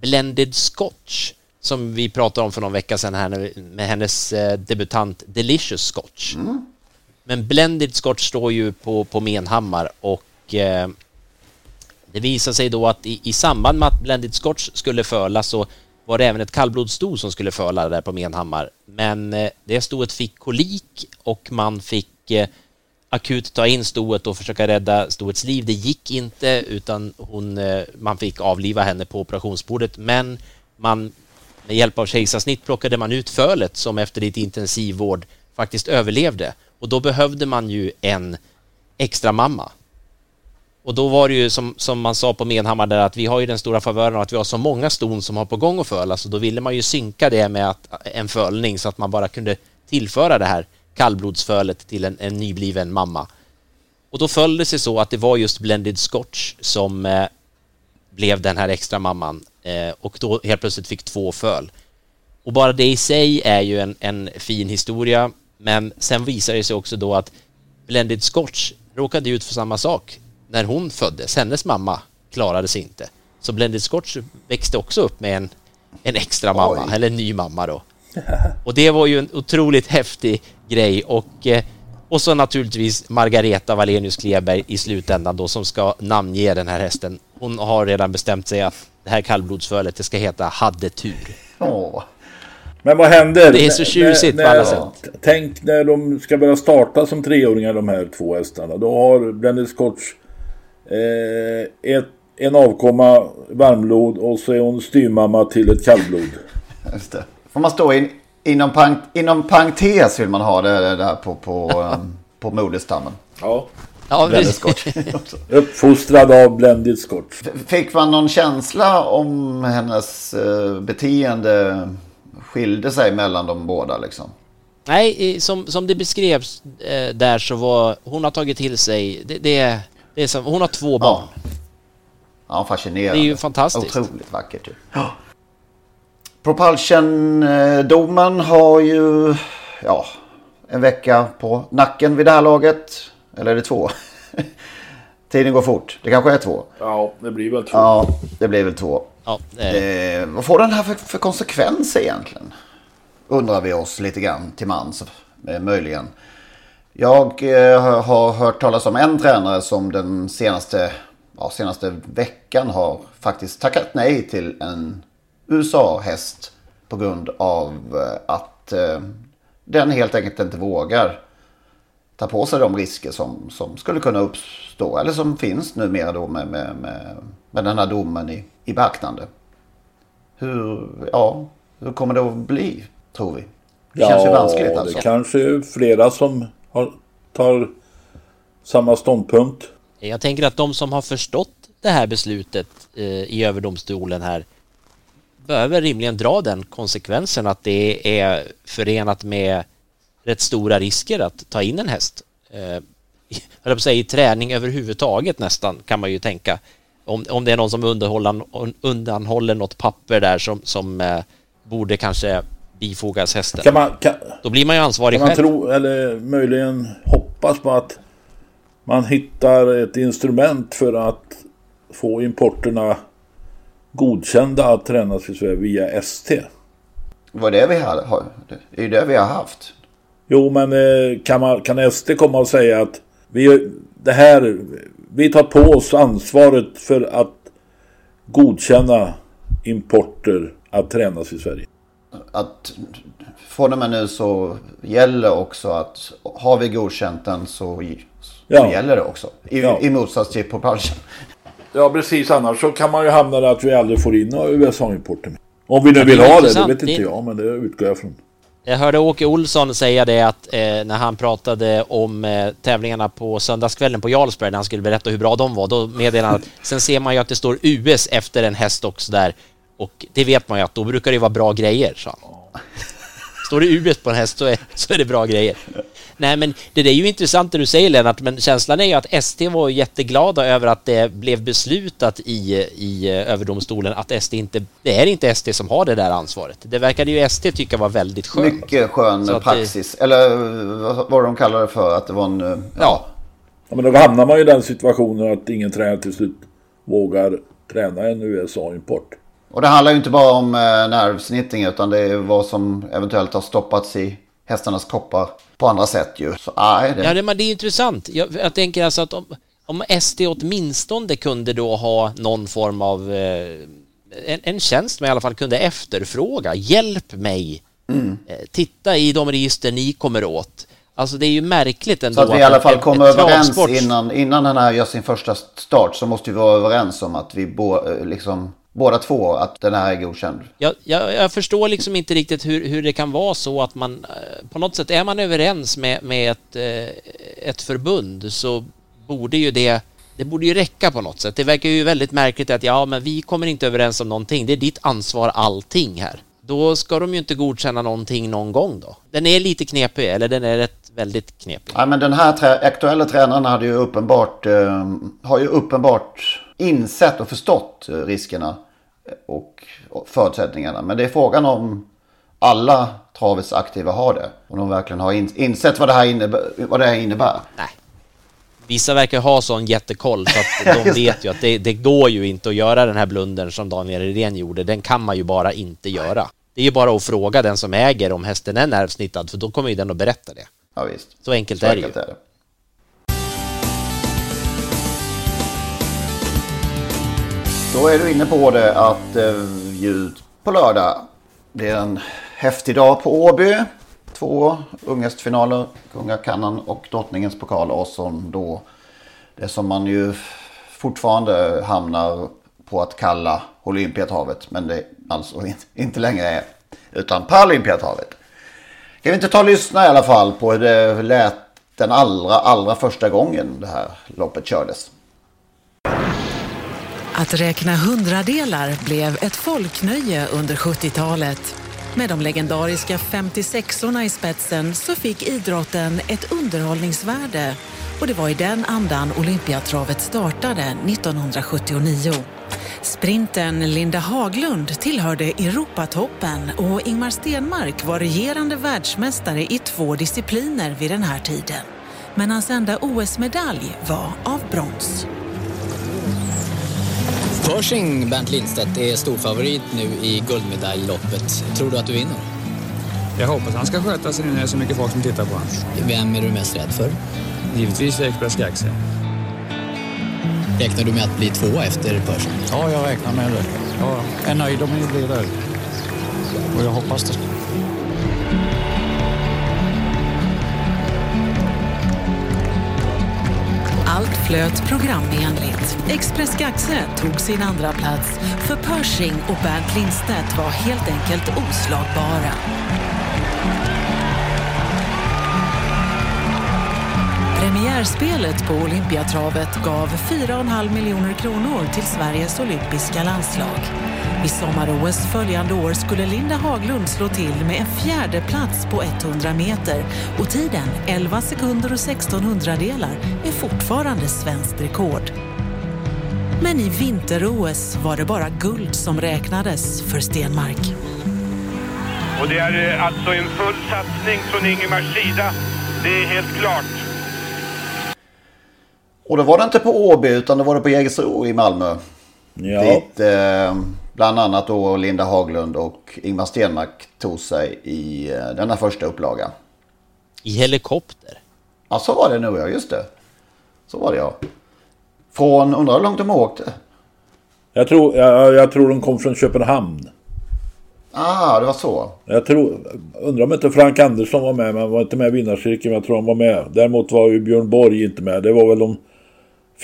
Blended Scotch som vi pratade om för någon vecka sedan här med hennes eh, debutant Delicious Scotch. Mm. Men Blended Scotch står ju på, på Menhammar och eh, det visar sig då att i, i samband med att Blended Scotch skulle föla så var det även ett kallblodssto som skulle föla där på Menhammar. Men eh, det stoet fick kolik och man fick eh, akut ta in stoet och försöka rädda stoets liv. Det gick inte utan hon, eh, man fick avliva henne på operationsbordet men man med hjälp av kejsarsnitt plockade man ut fölet som efter lite intensivvård faktiskt överlevde och då behövde man ju en extra mamma. Och då var det ju som, som man sa på Menhammar där att vi har ju den stora favören att vi har så många ston som har på gång att föla så då ville man ju synka det med att, en fölning så att man bara kunde tillföra det här kallblodsfölet till en, en nybliven mamma. Och då föll det sig så att det var just Blended Scotch som eh, blev den här extra mamman eh, och då helt plötsligt fick två föl. Och bara det i sig är ju en, en fin historia, men sen visar det sig också då att Blended Scotch råkade ut för samma sak när hon föddes. Hennes mamma klarade sig inte. Så Blended Scotch växte också upp med en, en extra mamma, Oj. eller en ny mamma då. Och det var ju en otroligt häftig grej och, eh, och så naturligtvis Margareta Valenius Kleberg i slutändan då som ska namnge den här hästen. Hon har redan bestämt sig att det här kallblodsfölet det ska heta Hade tur. Åh. Men vad händer? Det är så tjusigt när, på alla sätt. Tänk när de ska börja starta som treåringar de här två hästarna. Då har Blended Scotch eh, ett, en avkomma varmblod och så är hon styrmamma till ett kallblod. Just det. Får man stå in, inom, pang, inom parentes vill man ha det, där på, på, um, på moderstammen. Ja. Ja, Uppfostrad av Blended Scotch. Fick man någon känsla om hennes uh, beteende skilde sig mellan de båda liksom? Nej, som, som det beskrevs eh, där så var hon har tagit till sig, det, det, det är som, hon har två barn. Ja, ja fascinerande. Det är ju fantastiskt. Otroligt vackert. Ja. Propulsion-domen har ju ja, en vecka på nacken vid det här laget. Eller är det två? Tiden går fort. Det kanske är två. Ja, det blir väl två. Ja, det blir väl två. Ja, det eh, vad får den här för, för konsekvenser egentligen? Undrar vi oss lite grann till mans, eh, möjligen. Jag eh, har hört talas om en tränare som den senaste, ja, senaste veckan har faktiskt tackat nej till en USA-häst på grund av eh, att eh, den helt enkelt inte vågar ta på sig de risker som, som skulle kunna uppstå eller som finns numera då med, med, med, med den här domen i, i beaktande. Hur, ja, hur kommer det att bli tror vi? Det ja, känns ju vanskligt alltså. det kanske är flera som har, tar samma ståndpunkt. Jag tänker att de som har förstått det här beslutet eh, i överdomstolen här behöver rimligen dra den konsekvensen att det är förenat med rätt stora risker att ta in en häst. Eh, på säga, i träning överhuvudtaget nästan kan man ju tänka. Om, om det är någon som undanhåller, undanhåller något papper där som, som eh, borde kanske bifogas hästen. Kan man, kan, Då blir man ju ansvarig kan man själv. tro, eller möjligen hoppas på att man hittar ett instrument för att få importerna godkända att tränas i Sverige via ST. Var det vi hade. har- Det är ju det vi har haft. Jo, men eh, kan, man, kan ST komma och säga att vi, det här, vi tar på oss ansvaret för att godkänna importer att tränas i Sverige. Att från och med nu så gäller också att har vi godkänt den så, så Ja. gäller det också. I, Ja. I motsats till propulsion. Ja, precis. Annars så kan man ju hamna där att vi aldrig får in några USA-importer. Om vi nu vill ha det, det vet inte jag, men det utgår jag från. Jag hörde Åke Olsson säga det att eh, när han pratade om eh, tävlingarna på söndagskvällen på Jarlsberg när han skulle berätta hur bra de var, då meddelade han att sen ser man ju att det står US efter en häst också där och det vet man ju att då brukar det vara bra grejer, sa han. Står det US på en häst så är, så är det bra grejer. Nej men det är ju intressant det du säger Lennart, men känslan är ju att ST var jätteglada över att det blev beslutat i, i överdomstolen att ST inte, det är inte ST som har det där ansvaret. Det verkade ju ST tycka var väldigt skönt. Mycket skön Så att det- praxis. Eller vad- de kallar det för. Att det var en... eh, Ja. Ja, men då hamnar man ju i den situationen att ingen tränare till slut vågar träna en USA-import. Och det handlar ju inte bara om eh, nervsnittning utan det är vad som eventuellt har stoppats i hästarnas kroppar på andra sätt ju. Så nej, det... Ja, det, men det är intressant. Jag, jag tänker alltså att om, om SD åtminstone kunde då ha någon form av eh, en, en tjänst man i alla fall kunde efterfråga. Hjälp mig. Mm. Eh, titta i de register ni kommer åt. Alltså det är ju märkligt ändå Så att vi i alla fall kommer överens innan, innan den här gör sin första start så måste vi vara överens om att vi bo, eh, liksom, båda två att den här är godkänd. Jag, jag, jag förstår liksom inte riktigt hur, hur det kan vara så att man eh, på något sätt är man överens med, med ett, eh, ett förbund så borde ju det det borde ju räcka på något sätt. Det verkar ju väldigt märkligt att ja, men vi kommer inte överens om någonting. Det är ditt ansvar allting här. Då ska de ju inte godkänna någonting någon gång då. Den är lite knepig, eller den är rätt väldigt knepig. Ja, men den här trä- aktuella tränaren hade ju uppenbart, eh, har ju uppenbart insett och förstått eh, riskerna och, förutsättningarna. Men det är frågan om alla travets aktiva har det. Om de verkligen har in, insett vad det här innebär. Vad det här innebär. Nej. Vissa verkar ha sån jättekoll så att de vet ju att det, det går ju inte att göra den här blundern som Daniel Redén gjorde. Den kan man ju bara inte göra. Det är ju bara att fråga den som äger om hästen är nervsnittad för då kommer ju den att berätta det. Ja, visst. Så enkelt Så är enkelt det ju. är det. Då är du inne på det att eh, ljud på lördag Det är en häftig dag på Åby. Två unghästfinaler. Kungakannan och Drottningens pokal och som då det som man ju fortfarande hamnar på att kalla Olympiathavet. Men det alltså inte, längre är. Utan Paralympiathavet. Kan vi inte ta och lyssna i alla fall på hur det lät den allra, allra första gången det här loppet kördes. Att räkna hundradelar blev ett folknöje under 70-talet. Med de legendariska 56orna i spetsen så fick idrotten ett underhållningsvärde och det var i den andan Olympiatravet startade 1979. Sprinten Linda Haglund tillhörde Europatoppen och Ingmar Stenmark var regerande världsmästare i två discipliner vid den här tiden. Men hans enda OS-medalj var av brons. Pershing, Bernt Lindstedt, är storfavorit nu i guldmedaljloppet. Tror du att du vinner? Jag hoppas han ska sköta sig nu när det är så mycket folk som tittar på honom. Vem är du mest rädd för? Givetvis Express Gaxe. Räknar du med att bli tvåa efter Pershing? Ja, jag räknar med det. Jag är nöjd om ni blir det. Och jag hoppas det. Flöt programenligt. Express Gaxe tog sin andra plats för Pershing och Bernt Lindstedt var helt enkelt oslagbara. Premiärspelet på Olympiatravet gav 4,5 miljoner kronor till Sveriges olympiska landslag. Vid sommar-OS följande år skulle Linda Haglund slå till med en fjärde plats på 100 meter och tiden 11 sekunder och 16 hundradelar är fortfarande svenskt rekord. Men i vinter-OS var det bara guld som räknades för Stenmark. Och det är eh, alltså en full satsning från Ingemars sida. Det är helt klart. Och då var det inte på Åby utan det var det på Jägersro i Malmö. Ja. Dit eh, bland annat då Linda Haglund och Ingmar Stenmark tog sig i eh, denna första upplaga. I helikopter? Ja, så var det nu ja, just det. Så var det ja. Från, undrar hur långt de åkte? Jag tror, jag, jag tror de kom från Köpenhamn. Ah, det var så. Jag tror, undrar om inte Frank Andersson var med, men han var inte med i vinnarcirkeln, men jag tror han var med. Däremot var ju Björn Borg inte med. Det var väl de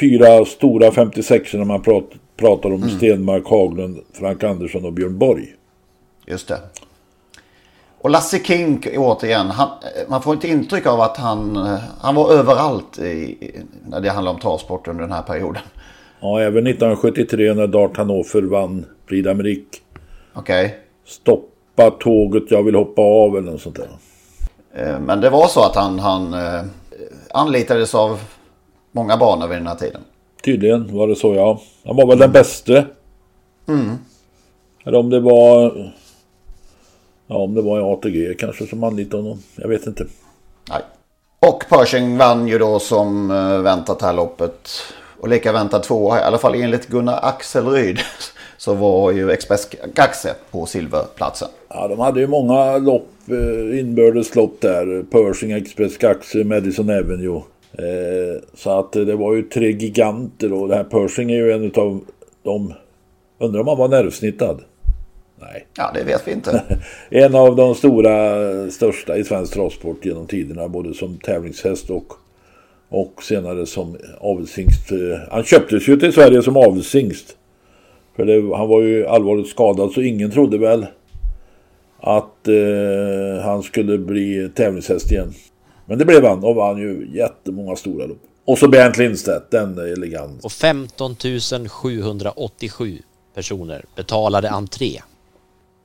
fyra stora 56 när man prat, pratar om Mm. Stenmark, Haglund, Frank Andersson och Björn Borg. Just det. Och Lasse Kink återigen, han, man får inte intryck av att han, han var överallt i, när det handlar om travsport under den här perioden. Ja, även 1973 när Dart Hannover vann Prix d'Amérique. Okej. Stoppa tåget, jag vill hoppa av eller något sånt där. Eh, Men det var så att han, han eh, anlitades av många banor vid den här tiden. Tydligen var det så ja. Han var väl den bäste. Mm. Eller om det var... Ja, om det var i ATG kanske som anlitade honom. Jag vet inte. Nej. Och Pershing vann ju då som eh, väntat här loppet. Och lika väntat tvåa, i alla fall enligt Gunnar Axelryd. Så var ju Express Gaxe på silverplatsen. Ja, de hade ju många lopp, eh, inbördes lopp där. Pershing, Express, Gaxe, Madison Avenue. Eh, så att det var ju tre giganter och det här Pershing är ju en av de... Undrar om han var nervsnittad? Nej. Ja, det vet vi inte. En av de stora, största i svensk travsport genom tiderna. Både som tävlingshäst och, och senare som avelshingst. Eh, Han köptes ju till Sverige som avelshingst. För det, han var ju allvarligt skadad så ingen trodde väl att eh, han skulle bli tävlingshäst igen. Men det blev han och vann ju jättemånga stora lopp. Och så Bernt Lindstedt, den är elegant. Och 15 787 personer betalade entré.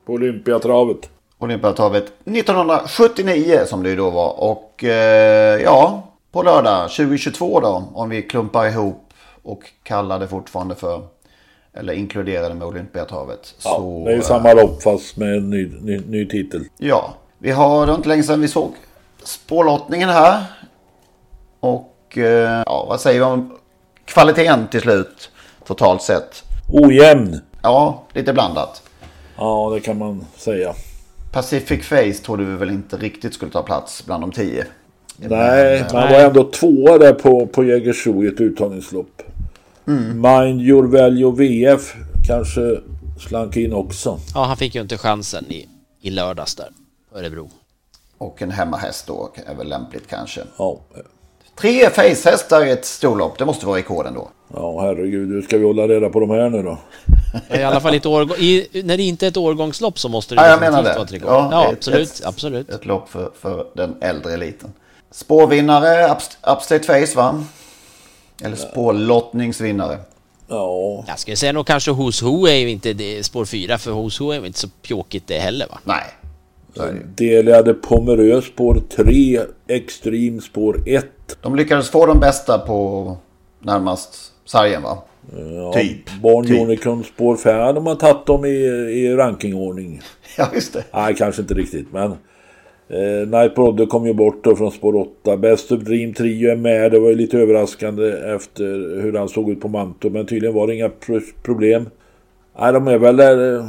På Olympiatravet. Olympiatravet 1979 som det ju då var. Och eh, ja, på lördag 2022 då. Om vi klumpar ihop och kallar det fortfarande för. Eller inkluderar det med Olympiatravet. Ja, så, det är ju eh, samma lopp fast med en ny, ny, ny titel. Ja, vi har, det var inte länge sedan vi såg spårlottningen här. Och eh, ja, vad säger vi om kvaliteten till slut totalt sett? Ojämn. Ja, lite blandat. Ja, det kan man säga. Pacific Face trodde vi väl inte riktigt skulle ta plats bland de tio. Nej, Men, man eh, var ändå tvåa där på, på Jägersro i ett uttagningslopp. Mm. Mind Your Value VF kanske slank in också. Ja, han fick ju inte chansen i, i lördags där Örebro. Och en hemmahäst då är väl lämpligt kanske. Ja. Tre facehästar i ett storlopp, det måste vara rekorden då. Ja, herregud, hur ska vi hålla reda på de här nu då? I alla fall ett årgång, i, när det inte är ett årgångslopp så måste det Ja, jag menar det. vara ett rekord. Ja, ett- absolut, ett, absolut. Ett lopp för, för den äldre eliten. Spårvinnare, Upst- Upstate Face va? Eller spårlottningsvinnare. Ja. Jag skulle säga nog kanske Who's Who är ju inte det, spår 4 för Who's Who är ju inte så pjåkigt det heller va? Nej. Delade Pomerö spår 3, Extreme spår 1. De lyckades få de bästa på närmast sargen va? Ja, Typ. Barn Typ. Unicorn spår 5. De har tagit dem i, i rankingordning. Ja, just det. Nej, kanske inte riktigt, men... Eh, Night Brodde kom ju bort då från spår 8. Best of Dream Trio är med. Det var ju lite överraskande efter hur han såg ut på Manto. Men tydligen var det inga pro- problem. Nej, de är väl där...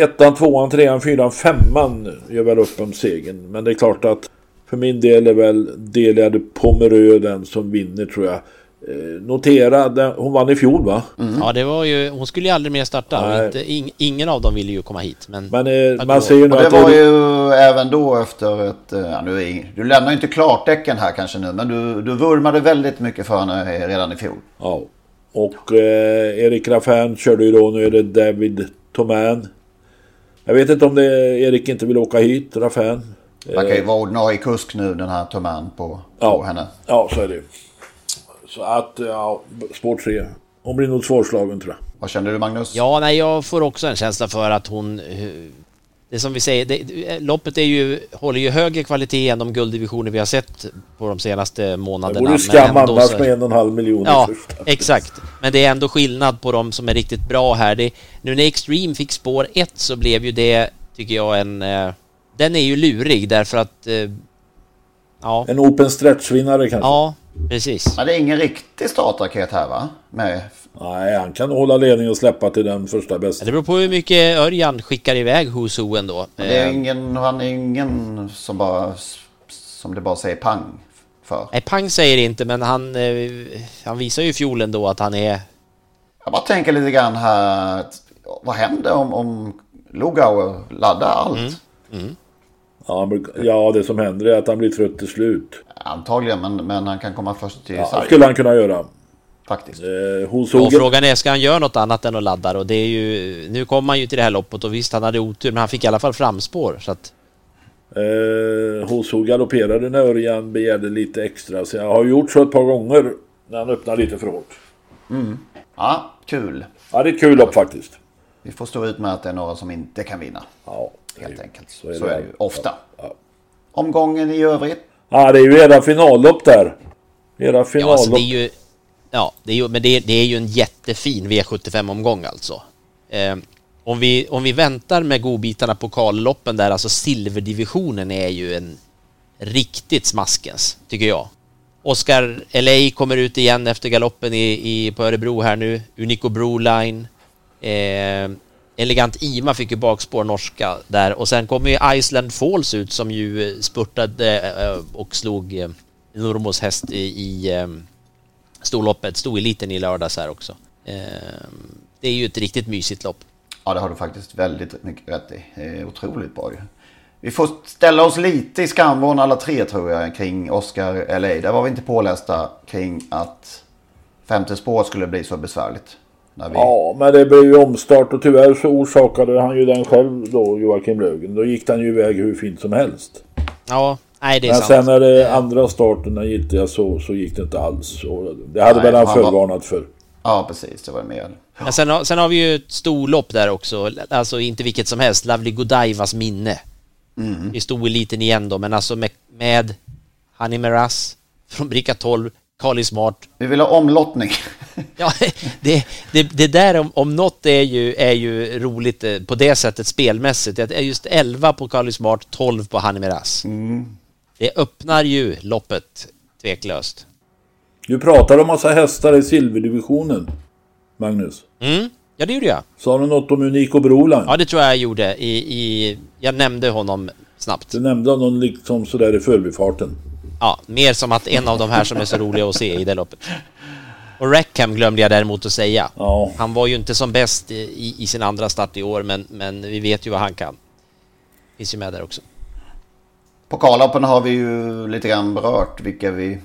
eh, Ettan, tvåan, trean, fyran, femman gör väl upp om segern. Men det är klart att för min del är väl Delade Pomerö den som vinner tror jag. Eh, notera, den, hon vann i fjol va? Ja, det var ju, hon skulle ju aldrig mer starta inte, ing, ingen av dem ville ju komma hit. Men, Men eh, att man ser ju nu Och det att... var ju även då efter ett... eh, Ja, ing- du lämnar ju inte klartecken här kanske nu. Men du, du vurmade väldigt mycket för henne redan i fjol. Ja. Och eh, Erik Raffin körde ju då, nu är det David Toman. Jag vet inte om det Erik inte vill åka hit, Raffin. Han kan ju vara ordinarie kusk nu den här Toman på, på Ja. henne. Ja, så är det ju. Så att, ja, spår 3. Hon blir nog svårslagen tror jag. Vad känner du Magnus? Ja, nej, jag får också en känsla för att hon... Det som vi säger, det, loppet är ju, håller ju högre kvalitet än de gulddivisioner vi har sett på de senaste Det månaderna. vore men skam annars med en och en halv miljon. Ja, först. exakt. Men det är ändå skillnad på de som är riktigt bra här. Det, nu när Extreme fick spår 1 så blev ju det, tycker jag, en... Eh, den är ju lurig därför att... Eh, ja. En open stretch-vinnare kanske? Ja, precis. Men det är ingen riktig startraket här va? Med... Nej, han kan hålla ledningen och släppa till den första bästa. Det beror på hur mycket Örjan skickar iväg Who ändå. Det är Eh, ingen, han är ingen som bara... Som det bara säger pang för. Nej, Pang säger inte, men han, eh, han visar ju i fjol ändå att han är... Jag bara tänker lite grann här. Vad händer om, om Lugauer laddar allt? Ja, men- ja, det som händer är att han blir trött till slut. Antagligen, men, men han kan komma först till Ja, sarg. det skulle han kunna göra. Faktiskt. Eh, hos Och frågan är, ska han göra något annat än att ladda och det är ju... Nu kom han ju till det här loppet och visst, han hade otur, men han fick i alla fall framspår, så att... Eh, Hoso galopperade när Örjan begärde lite extra. Så jag har gjort så ett par gånger när han öppnar lite för hårt. Mm. Ja, kul. Ja, det är ett kul lopp faktiskt. Vi får stå ut med att det är några som inte kan vinna. Ja, Helt enkelt. Så är är, det. det ju ofta. Ja. Omgången i övrigt. Ja, det är ju era finallopp där. Era Ja, alltså finallopp. det är ju... Ja, det är ju, men det är, det är ju en jättefin V75-omgång alltså. Eh, om, vi, om vi väntar med godbitarna på kalloppen där, alltså silverdivisionen är ju en riktigt smaskens, tycker jag. Oscar LA kommer ut igen efter galoppen i, i, på Örebro här nu. Unico Broline. Eh, Elegant Ima fick ju bakspår norska där och sen kommer ju Iceland Falls ut som ju eh, spurtade eh, och slog eh, Normos häst i, i storloppet, stoeliten i lördags här också. Det är ju ett riktigt mysigt lopp. Ja, det har du faktiskt väldigt mycket rätt i. Det är otroligt bra ju. Vi får ställa oss lite i skamvrån alla tre tror jag kring Oscar LA. Där var vi inte pålästa kring att femte spåret skulle bli så besvärligt. När vi... Ja, men det blev ju omstart och tyvärr så orsakade han ju den själv då, Joakim Lögen. Då gick han ju iväg hur fint som helst. Ja, nej det är Men sant. sen när det andra starten när giltiga så, så gick det inte alls. Och det hade Nej, väl han han var- förvarnat för. Ja, precis. Det var mer. Men sen, har- sen har vi ju ett storlopp där också, alltså inte vilket som helst, Lovely Godievas minne. Mm. I stoeliten igen då, men alltså med, med Honey Meras från bricka 12, Carly Smart. Vi vill ha omlottning. Ja, det, det, det där om, om något är ju, är ju roligt eh, på det sättet spelmässigt. Det är just 11 på Carly Smart, 12 på Honey Meras. Mm. Det öppnar ju loppet tveklöst. Du pratade om massa hästar i silverdivisionen. Magnus. Mm, ja det gjorde jag. Sa du något om Unico Broline? Ja, det tror jag jag gjorde. I, i, jag nämnde honom snabbt. Du nämnde honom liksom sådär i förbifarten. Ja, mer som att en av de här som är så roliga att se i det loppet. Och Rackham glömde jag däremot att säga. Ja. Han var ju inte som bäst i, i sin andra start i år, men, men vi vet ju vad han kan. Finns ju med där också. Pokalloppen har vi ju lite grann berört vilka vi...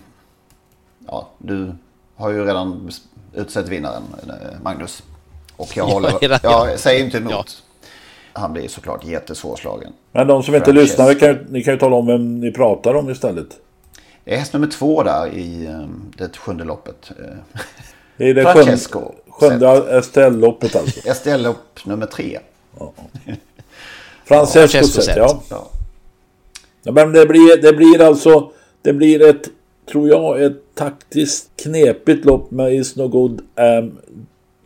Ja, du har ju redan utsett vinnaren, eh, Magnus. Och jag Ja, håller... Jag ja. säger inte emot. Ja. Han blir såklart jättesvårslagen. Men de som inte Frances. lyssnar, ni kan, ju- ni kan ju tala om vem ni pratar om istället. Det är häst nummer två där i eh, det sjunde loppet. Det är det Francesco. sjunde, STL-loppet alltså. STL-lopp nummer tre. Francesco Francesco Zet, Zet. ja. Ja. ja. Men det blir, det blir alltså, det blir ett, tror jag, ett taktiskt knepigt lopp med Is No Good Am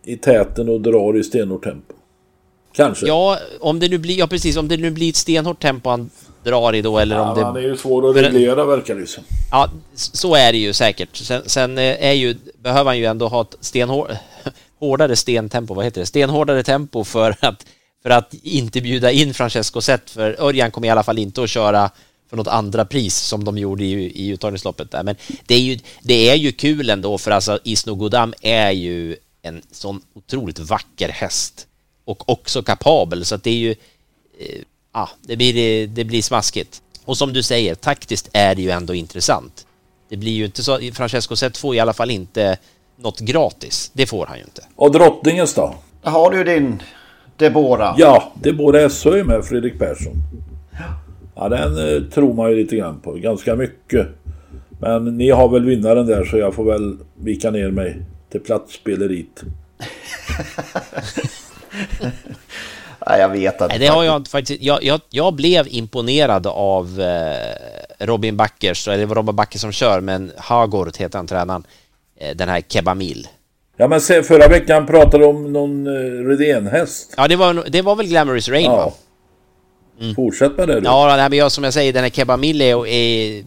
i täten och drar i stenhårt tempo. Kanske. Ja, om det nu blir, ja precis, om det nu blir ett stenhårt tempo han drar i då eller Ja, om det... han är ju svår att reglera verkar det som. Ja, så är det ju säkert. Sen, sen eh, är ju, behöver han ju ändå ha ett stenhår, hårdare stentempo, vad heter det? Stenhårdare tempo för att, för att inte bjuda in Francesco Zet, för Örjan kommer i alla fall inte att köra för något andra pris som de gjorde i, i uttagningsloppet där. Men det är ju, det är ju kul ändå för alltså Isno Godam är ju en sån otroligt vacker häst och också kapabel så att det är ju eh, ja, det blir, det blir smaskigt. Och som du säger, taktiskt är det ju ändå intressant. Det blir ju inte så, Francesco Zet får i alla fall inte något gratis. Det får han ju inte. Och drottningens då? Där har du din Debora. Ja, det är både SÖ med Fredrik Persson. Ja, den eh, tror man ju lite grann på. Ganska mycket. Men ni har väl vinnaren där så jag får väl vika ner mig till platsspeleriet. Nej, jag vet att... Nej, det har jag inte faktiskt. Jag, jag, jag blev imponerad av eh, Robin Backers, eller det var Robin Backer som kör, men Hagård heter han tränaren, eh, den här Kebamil. Ja men se, förra veckan pratade du om någon uh, Redén-häst. Ja det var, det var väl Glamorous Rain ja. va? Mm. Fortsätt med det du. Ja, nej, men jag, som jag säger, den här Kebamil är, är...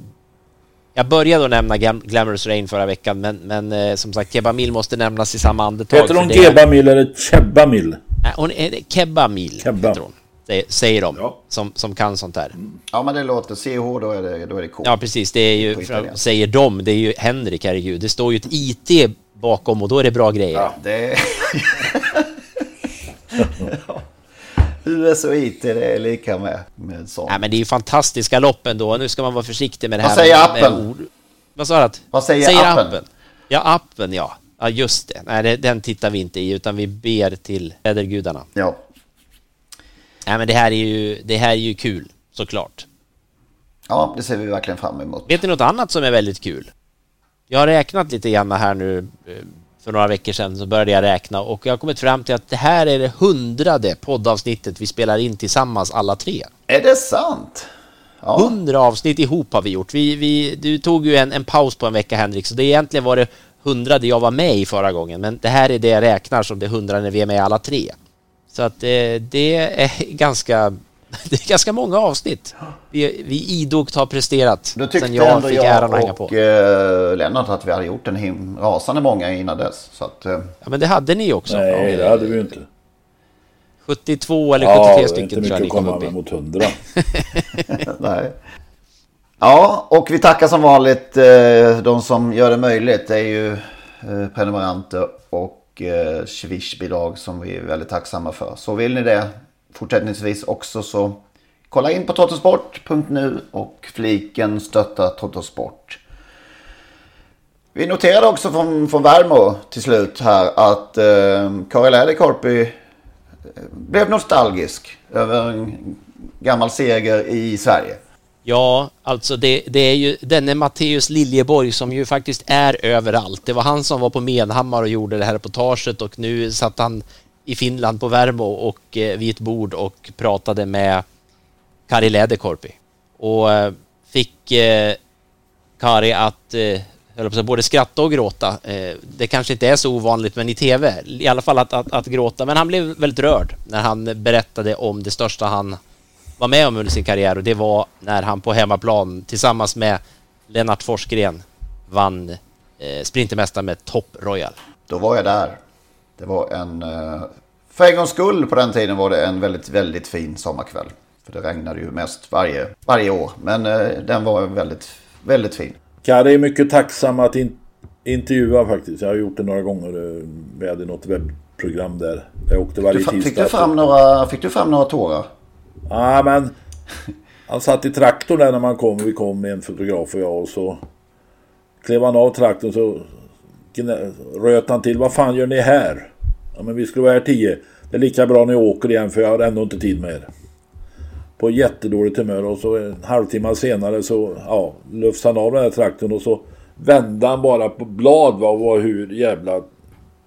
Jag började att nämna Glamorous Rain förra veckan, men, men eh, som sagt, Kebamil måste nämnas i samma andetag. Heter hon Kebamil eller Chebamil? Nej, hon är Kebamil, Kebba. heter hon. Säger, säger de, ja. som, som kan sånt här. Ja, men det låter CH, då är det, då är det K. Ja, precis. Det är ju, säger de, det är ju Henrik, herregud. Det står ju ett IT bakom och då är det bra grejer. Ja, det... US och IT, det är lika med, med sånt. Nej, men det är ju fantastiska lopp ändå. Nu ska man vara försiktig med det här. Vad säger appen? Med ord. Vad sa du? Vad säger, säger appen? appen? Ja, appen ja. Ja, just det. Nej, det, den tittar vi inte i, utan vi ber till vädergudarna. Ja. Nej, men det här är ju, det här är ju kul, såklart. Ja, det ser vi verkligen fram emot. Vet ni något annat som är väldigt kul? Jag har räknat lite grann här nu eh, för några veckor sedan så började jag räkna och jag har kommit fram till att det här är det hundrade poddavsnittet vi spelar in tillsammans alla tre. Är det sant? Hundra ja. avsnitt ihop har vi gjort. Vi, vi, du tog ju en, en paus på en vecka Henrik, så det egentligen var det hundrade jag var med i förra gången, men det här är det jag räknar som det hundrade när vi är med alla tre. Så att det, eh, det är ganska det är ganska många avsnitt vi, vi idogt har presterat Då tyckte sen jag ändå fick jag äran att hänga på. och eh, Lennart att vi hade gjort en him rasande många innan dess. Så att, eh... Ja men det hade ni också. Nej det hade vi inte. 72 eller 73 ja, stycken tror jag ni kom upp i. mot 100. Nej. Ja, och vi tackar som vanligt eh, de som gör det möjligt. Det är ju eh, prenumeranter och eh, Swish-bidrag som vi är väldigt tacksamma för. Så vill ni det fortsättningsvis också så kolla in på totosport.nu och fliken stötta Totosport. Vi noterade också från, från Värmo till slut här att eh, Kari Läderkorpi blev nostalgisk över en gammal seger i Sverige. Ja, alltså det, det är ju denne Matteus Liljeborg som ju faktiskt är överallt. Det var han som var på Menhammar och gjorde det här reportaget och nu satt han i Finland på Värmo och eh, vid ett bord och pratade med Kari Läderkorpi och eh, fick eh, Kari att eh, både skratta och gråta. Eh, det kanske inte är så ovanligt, men i tv i alla fall att, att, att, gråta. Men han blev väldigt rörd när han berättade om det största han var med om under sin karriär och det var när han på hemmaplan tillsammans med Lennart Forsgren vann eh, Sprintermästaren med Top Royal. Då var jag där. Det var en... Eh, för en gångs skull på den tiden var det en väldigt, väldigt fin sommarkväll. För det regnade ju mest varje, varje år. Men eh, den var väldigt, väldigt fin. Kari är mycket tacksam att in, intervjua faktiskt. Jag har gjort det några gånger. Vi hade något webbprogram där. Jag åkte varje du, tisdag. Fick du, fram några, fick du fram några tårar? Ja, men han satt i traktorn där när man kom. Vi kom en fotograf och jag och så klev han av traktorn så röt han till. Vad fan gör ni här? Ja, men vi skulle vara här tio. Det är lika bra ni åker igen för jag har ändå inte tid med er. På jättedåligt humör och så en halvtimme senare så ja, lufs han av den här traktorn och så vände han bara på blad va, och var hur jävla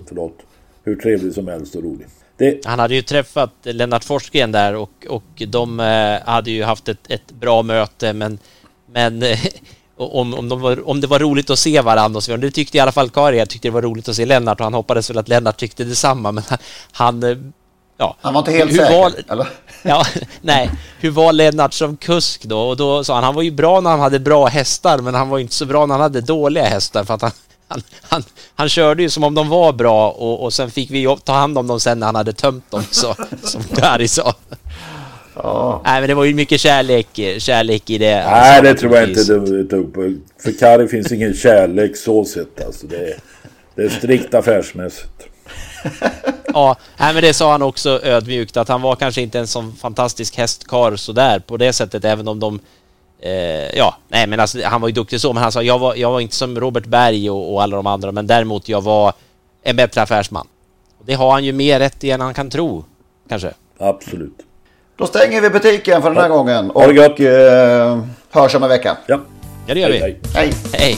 förlåt, hur trevlig som helst och rolig. Det... Han hade ju träffat Lennart Forsgren där och, och de eh, hade ju haft ett, ett bra möte men, men eh, om, om, de var, om det var roligt att se varandra och så Det tyckte i alla fall Kari. Jag tyckte det var roligt att se Lennart och han hoppades väl att Lennart tyckte detsamma. Men han... Eh, ja. Han var inte helt hur säker, var, eller? Ja, nej. Hur var Lennart som kusk då? Och då sa han, han var ju bra när han hade bra hästar, men han var inte så bra när han hade dåliga hästar för att han, han, han, han körde ju som om de var bra och, och sen fick vi ta hand om dem sen när han hade tömt dem, så, som Kari sa. Ja. Nej men det var ju mycket kärlek, kärlek i det. Nej alltså, det tror jag inte du tog på. För Kari finns ingen kärlek så sett alltså. Det är, det är strikt affärsmässigt. ja, nej, men det sa han också ödmjukt att han var kanske inte en sån fantastisk hästkar sådär på det sättet även om de eh, ja, nej men alltså, han var ju duktig så men han sa jag var, jag var inte som Robert Berg och, och alla de andra men däremot jag var en bättre affärsman. Det har han ju mer rätt i än han kan tro, kanske. Absolut. Då stänger vi butiken för den här Ja. gången. Ha det. Och eh, hörs om en vecka. Ja. Ja, det gör vi. Hej, Hej. Hej.